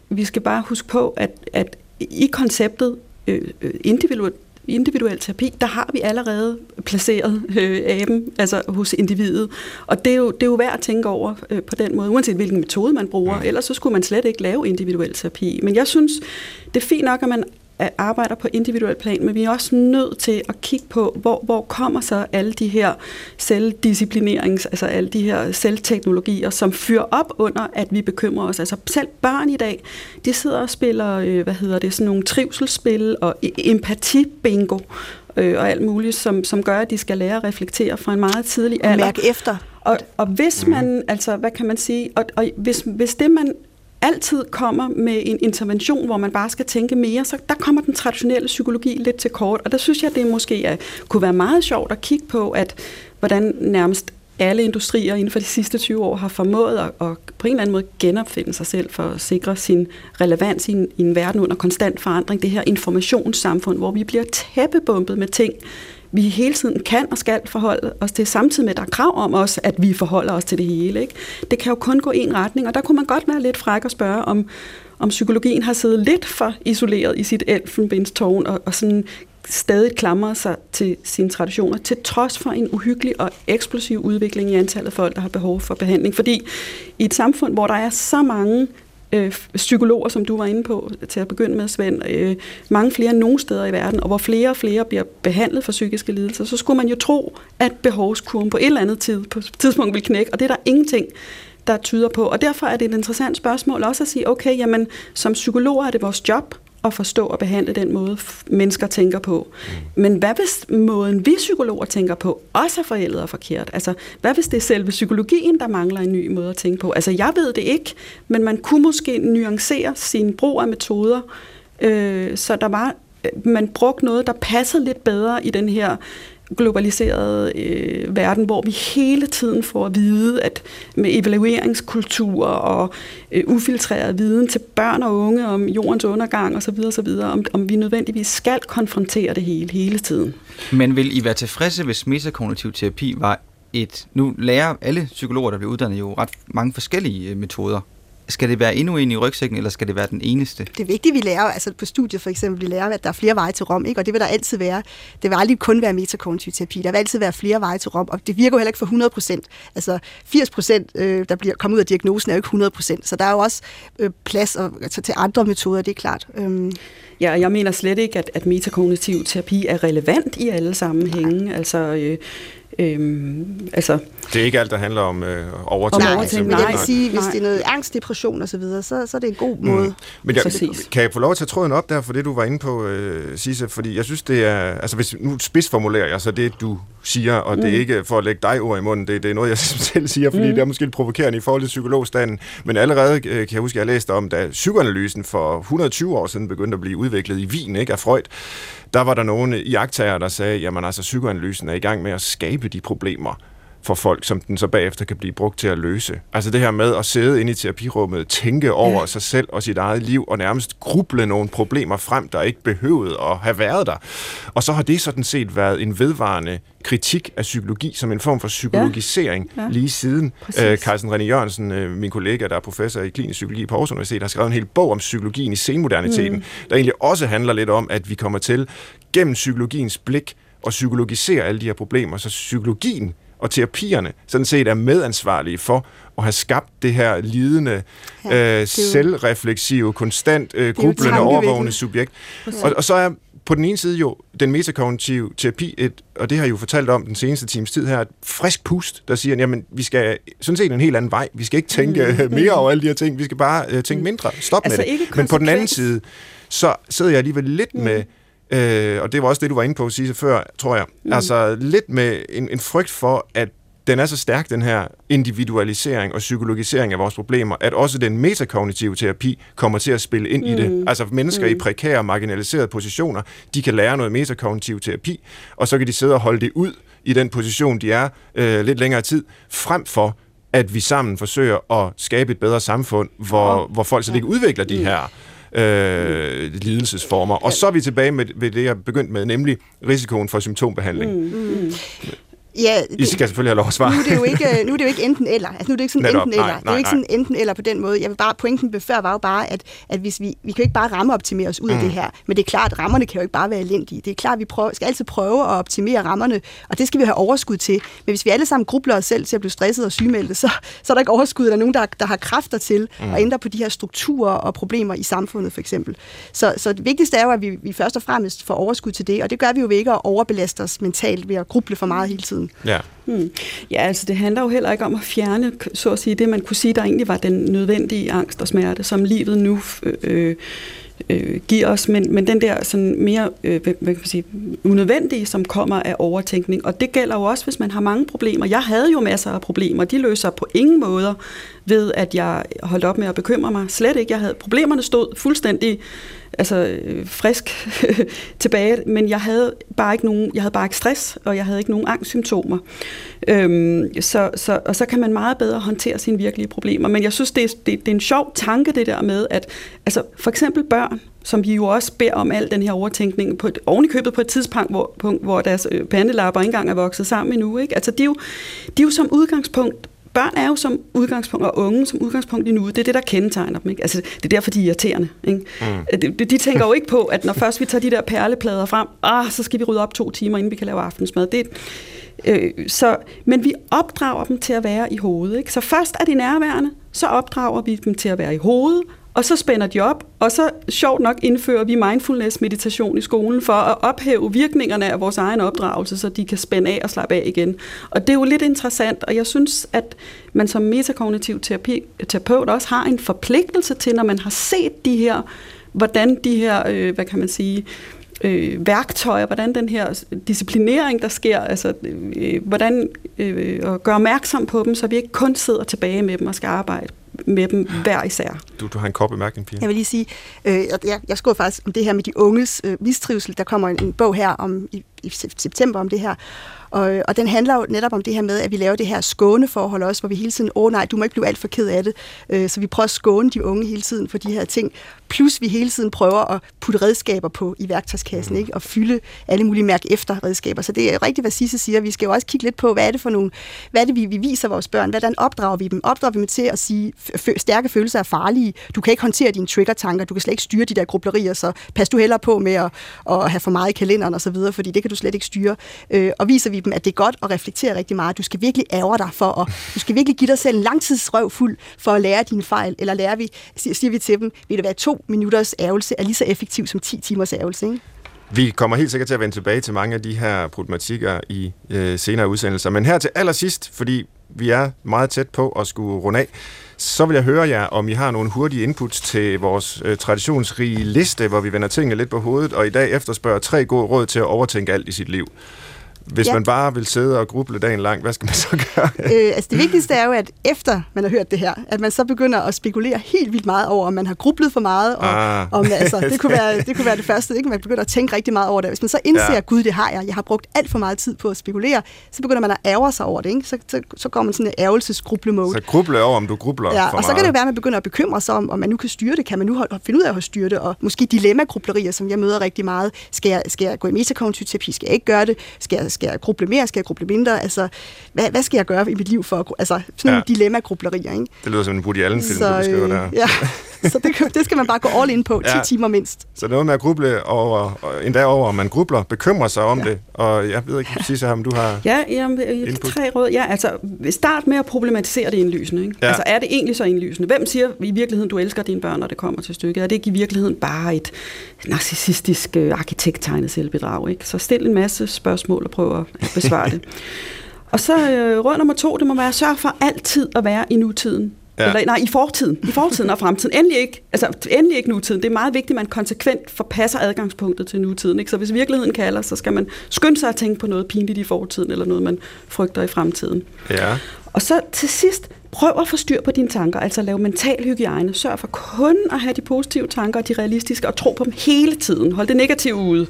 vi skal bare huske på, at, at i konceptet øh, individuelt individuel terapi, der har vi allerede placeret øh, aben, altså hos individet. Og det er jo, det er jo værd at tænke over øh, på den måde, uanset hvilken metode man bruger. Ja. Ellers så skulle man slet ikke lave individuel terapi. Men jeg synes, det er fint nok, at man arbejder på individuel plan, men vi er også nødt til at kigge på, hvor, hvor kommer så alle de her selvdisciplinerings, altså alle de her selvteknologier, som fyrer op under, at vi bekymrer os. Altså selv børn i dag, de sidder og spiller, øh, hvad hedder det, sådan nogle trivselsspil og e-, empati-bingo øh, og alt muligt, som, som gør, at de skal lære at reflektere fra en meget tidlig alder. Og mærke efter. Og, og hvis man, altså hvad kan man sige, og, og hvis, hvis det man altid kommer med en intervention, hvor man bare skal tænke mere, så der kommer den traditionelle psykologi lidt til kort. Og der synes jeg, det måske er, kunne være meget sjovt at kigge på, at hvordan nærmest alle industrier inden for de sidste 20 år har formået at, at på en eller anden måde genopfinde sig selv for at sikre sin relevans i en, i en verden under konstant forandring. Det her informationssamfund, hvor vi bliver tæppebumpet med ting, vi hele tiden kan og skal forholde os til, samtidig med, at der er krav om os, at vi forholder os til det hele. Ikke? Det kan jo kun gå en retning, og der kunne man godt være lidt fræk og spørge, om, om psykologien har siddet lidt for isoleret i sit elfenbenstårn og, og sådan stadig klamrer sig til sine traditioner, til trods for en uhyggelig og eksplosiv udvikling i antallet af folk, der har behov for behandling. Fordi i et samfund, hvor der er så mange øh, psykologer, som du var inde på til at begynde med, Svend, øh, mange flere end nogen steder i verden, og hvor flere og flere bliver behandlet for psykiske lidelser, så skulle man jo tro, at behovskurven på et eller andet tid, på tidspunkt vil knække, og det er der ingenting, der tyder på. Og derfor er det et interessant spørgsmål også at sige, okay, jamen som psykologer er det vores job at forstå og behandle den måde, mennesker tænker på. Mm. Men hvad hvis måden, vi psykologer tænker på, også er forældet og forkert? Altså, hvad hvis det er selve psykologien, der mangler en ny måde at tænke på? Altså, jeg ved det ikke, men man kunne måske nuancere sin brug af metoder, øh, så der var, man brugte noget, der passede lidt bedre i den her globaliserede øh, verden, hvor vi hele tiden får at vide, at med evalueringskultur og øh, ufiltreret viden til børn og unge om jordens undergang osv., osv. Om, om vi nødvendigvis skal konfrontere det hele hele tiden. Men vil I være tilfredse, hvis metakognitiv terapi var et... Nu lærer alle psykologer, der bliver uddannet, jo ret mange forskellige øh, metoder skal det være endnu en i rygsækken, eller skal det være den eneste? Det er vigtigt, vi lærer, altså på studiet for eksempel, vi lærer, at der er flere veje til Rom, ikke? og det vil der altid være. Det vil aldrig kun være metakognitiv terapi, der vil altid være flere veje til Rom, og det virker jo heller ikke for 100 procent. Altså 80 procent, øh, der bliver kommet ud af diagnosen, er jo ikke 100 procent, så der er jo også øh, plads at, altså, til andre metoder, det er klart. Øhm. Ja, jeg mener slet ikke, at, at metakognitiv terapi er relevant i alle sammenhænge. Nej. Altså, øh, Øhm, altså, det er ikke alt, der handler om øh, overtænkning. Nej, overtænkning. men jeg vil sige, hvis nej. det er noget angst, depression osv., så, så, så er det en god mm. måde. Men jeg, kan jeg få lov til at tråden op der for det, du var inde på, øh, Sisse? Fordi jeg synes, det er... Altså, hvis nu spidsformulerer jeg så det, du siger, og mm. det er mm. ikke for at lægge dig ord i munden, det, det er noget, jeg selv siger, fordi mm. det er måske lidt provokerende i forhold til psykologstanden. Men allerede øh, kan jeg huske, at jeg læste om, da psykoanalysen for 120 år siden begyndte at blive udviklet i Wien ikke, af Freud, der var der nogle iagtager, der sagde, jamen altså psykoanalysen er i gang med at skabe de problemer, for folk, som den så bagefter kan blive brugt til at løse. Altså det her med at sidde inde i terapirummet, tænke over ja. sig selv og sit eget liv, og nærmest gruble nogle problemer frem, der ikke behøvede at have været der. Og så har det sådan set været en vedvarende kritik af psykologi som en form for psykologisering ja. Ja. lige siden. Øh, Carsten René Jørgensen, øh, min kollega, der er professor i klinisk psykologi på Aarhus Universitet, har skrevet en hel bog om psykologien i senmoderniteten, mm. der egentlig også handler lidt om, at vi kommer til gennem psykologiens blik og psykologisere alle de her problemer, så psykologien og terapierne sådan set er medansvarlige for at have skabt det her lidende, ja, øh, selvrefleksive, konstant øh, grublende, overvågende subjekt. Og, og så er på den ene side jo den metakognitive terapi, et, og det har jeg jo fortalt om den seneste times tid her, et frisk pust, der siger, jamen vi skal sådan set en helt anden vej. Vi skal ikke tænke mm. mere over alle de her ting, vi skal bare uh, tænke mm. mindre. Stop altså med det. Men på den anden side, så sidder jeg alligevel lidt mm. med Øh, og det var også det, du var inde på sige før, tror jeg. Mm. Altså lidt med en, en frygt for, at den er så stærk, den her individualisering og psykologisering af vores problemer, at også den metakognitive terapi kommer til at spille ind mm. i det. Mm. Altså mennesker mm. i prekære, marginaliserede positioner, de kan lære noget metakognitiv terapi, og så kan de sidde og holde det ud i den position, de er øh, lidt længere tid, frem for at vi sammen forsøger at skabe et bedre samfund, hvor, ja. hvor folk så ikke udvikler de mm. her øh, lidelsesformer. Og så er vi tilbage med, med det, jeg begyndte med, nemlig risikoen for symptombehandling. Mm. Mm. Ja, det, I skal selvfølgelig have lov at svare. Nu er det jo ikke, nu er det jo ikke enten eller. Altså, nu er det ikke sådan Netop, enten nej, eller. Nej, det er jo ikke sådan enten eller på den måde. Jeg vil bare, pointen før var jo bare, at, at hvis vi, vi kan jo ikke bare ramme optimere os ud mm. af det her. Men det er klart, at rammerne kan jo ikke bare være elendige. Det er klart, at vi prøver, skal altid prøve at optimere rammerne, og det skal vi have overskud til. Men hvis vi alle sammen grubler os selv til at blive stresset og sygemeldte, så, så er der ikke overskud. Der er nogen, der, der har kræfter til mm. at ændre på de her strukturer og problemer i samfundet, for eksempel. Så, så det vigtigste er jo, at vi, vi først og fremmest får overskud til det, og det gør vi jo ved ikke at overbelaste os mentalt ved at gruble for meget hele tiden. Ja. Hmm. Ja, altså det handler jo heller ikke om at fjerne, så at sige, det man kunne sige, der egentlig var den nødvendige angst og smerte, som livet nu øh, øh, øh giver os, men, men den der sådan mere øh, hvad kan man sige, unødvendige, som kommer af overtænkning. Og det gælder jo også, hvis man har mange problemer. Jeg havde jo masser af problemer. De løser på ingen måder ved, at jeg holdt op med at bekymre mig. Slet ikke. Jeg havde, problemerne stod fuldstændig altså, øh, frisk tilbage, men jeg havde bare ikke nogen, jeg havde bare ikke stress, og jeg havde ikke nogen angstsymptomer. Øhm, så, så, og så kan man meget bedre håndtere sine virkelige problemer. Men jeg synes, det er, det, det er en sjov tanke, det der med, at altså, for eksempel børn, som vi jo også beder om al den her overtænkning, på et, ovenikøbet på et tidspunkt, hvor, punkt, hvor deres øh, pandelapper ikke engang er vokset sammen endnu. Ikke? Altså, de, er jo, de er jo som udgangspunkt børn er jo som udgangspunkt, og unge som udgangspunkt i nuet, det er det, der kendetegner dem. Ikke? Altså, det er derfor, de er irriterende. Ikke? Mm. De, de tænker jo ikke på, at når først vi tager de der perleplader frem, ah, så skal vi rydde op to timer, inden vi kan lave aftensmad. Det, øh, så, men vi opdrager dem til at være i hovedet. Ikke? Så først er de nærværende, så opdrager vi dem til at være i hovedet, og så spænder de op, og så sjovt nok indfører vi mindfulness-meditation i skolen for at ophæve virkningerne af vores egen opdragelse, så de kan spænde af og slappe af igen. Og det er jo lidt interessant, og jeg synes, at man som metakognitiv terapi, terapeut også har en forpligtelse til, når man har set de her hvordan de her, øh, hvad kan man sige, øh, værktøjer, hvordan den her disciplinering, der sker, altså øh, hvordan øh, at gøre opmærksom på dem, så vi ikke kun sidder tilbage med dem og skal arbejde med dem hver især. Du, du har en kort bemærkning, Pia. Jeg vil lige sige, øh, jeg, jeg skriver faktisk om det her med de unges øh, mistrivsel. Der kommer en, en bog her om i, i september om det her. Og, og den handler jo netop om det her med, at vi laver det her skåneforhold også, hvor vi hele tiden, åh oh, nej, du må ikke blive alt for ked af det. Øh, så vi prøver at skåne de unge hele tiden for de her ting. Plus vi hele tiden prøver at putte redskaber på i værktøjskassen, mm. ikke? og fylde alle mulige mærke efter redskaber. Så det er rigtigt, hvad Sisse siger. Vi skal jo også kigge lidt på, hvad er det for nogle, hvad er det, vi, vi viser vores børn? Hvordan opdrager vi dem? Opdrager vi dem til at sige, stærke følelser er farlige. Du kan ikke håndtere dine trigger-tanker. Du kan slet ikke styre de der grublerier, så pas du heller på med at, at have for meget i kalenderen og så videre, fordi det kan du slet ikke styre. Øh, og viser vi dem, at det er godt at reflektere rigtig meget. Du skal virkelig ære dig for at, du skal virkelig give dig selv en langtidsrøv fuld for at lære dine fejl, eller lærer vi, siger vi til dem, vil det være to minutters ærgelse er lige så effektiv som 10 timers ærgelse, ikke? Vi kommer helt sikkert til at vende tilbage til mange af de her problematikker i øh, senere udsendelser. Men her til allersidst, fordi vi er meget tæt på at skulle runde af, så vil jeg høre jer, om I har nogle hurtige inputs til vores øh, traditionsrige liste, hvor vi vender tingene lidt på hovedet, og i dag efterspørger tre gode råd til at overtænke alt i sit liv. Hvis ja. man bare vil sidde og gruble dagen lang, hvad skal man så gøre? øh, altså det vigtigste er jo, at efter man har hørt det her, at man så begynder at spekulere helt vildt meget over, om man har grublet for meget. Og, ah. om, altså, det, kunne være, det kunne være det første, ikke? man begynder at tænke rigtig meget over det. Hvis man så indser, ja. gud, det har jeg, jeg har brugt alt for meget tid på at spekulere, så begynder man at ærge sig over det. Ikke? Så, så, så går man sådan en ærgelsesgrublemode. Så gruble over, om du grubler ja, for og så kan det være, at man begynder at bekymre sig om, om man nu kan styre det. Kan man nu finde ud af at styre det? Og måske dilemma-grublerier, som jeg møder rigtig meget. Skal jeg, skal jeg gå i metakognitiv terapi? Skal jeg ikke gøre det? Skal jeg, skal jeg gruble mere? Skal jeg gruble mindre? Altså, hvad, hvad skal jeg gøre i mit liv for at... Altså, sådan ja. dilemma-grublerier, ikke? Det lyder som en Woody Allen-film, du beskriver øh, der. Ja, så det, det skal man bare gå all in på, 10 ja. timer mindst. Så noget med at gruble over, endda over, om man grubler, bekymrer sig om ja. det, og jeg ved ikke, præcis om du har Ja, jamen, input. tre råd. Ja, altså, start med at problematisere det indlysende. Ikke? Ja. Altså, er det egentlig så indlysende? Hvem siger i virkeligheden, du elsker dine børn, når det kommer til stykket? Er det ikke i virkeligheden bare et narcissistisk øh, arkitekttegnet selvbedrag? Ikke? Så stil en masse spørgsmål og prøv at besvare det. Og så øh, råd nummer to, det må være at sørge for altid at være i nutiden. Ja. Eller, nej, i fortiden. I fortiden og fremtiden. Endelig ikke, altså, endelig ikke nutiden. Det er meget vigtigt, at man konsekvent forpasser adgangspunktet til nutiden. Ikke? Så hvis virkeligheden kalder, så skal man skynde sig at tænke på noget pinligt i fortiden, eller noget, man frygter i fremtiden. Ja. Og så til sidst, prøv at få styr på dine tanker, altså lave mental hygiejne. Sørg for kun at have de positive tanker, og de realistiske, og tro på dem hele tiden. Hold det negative ude.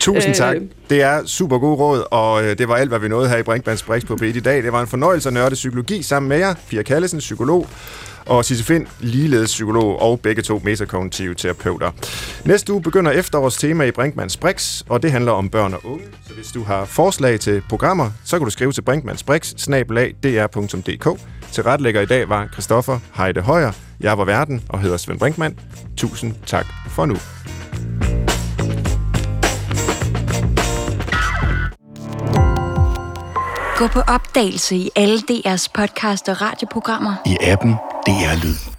Tusind tak. Øh, det er super god råd, og øh, det var alt, hvad vi nåede her i Brinkmanns Brix på b i dag. Det var en fornøjelse at nørde psykologi sammen med jer. Pia Kallesen, psykolog, og Sisse Find, ligeledes psykolog og begge to metakognitive terapeuter. Næste uge begynder efterårets tema i Brinkmanns Brix, og det handler om børn og unge. Så hvis du har forslag til programmer, så kan du skrive til brinkmannsbrix.dr.dk. Til retlægger i dag var Christoffer Heide Højer. Jeg var verden og hedder Svend Brinkmann. Tusind tak for nu. Gå på opdagelse i alle DR's podcast og radioprogrammer. I appen DR Lyd.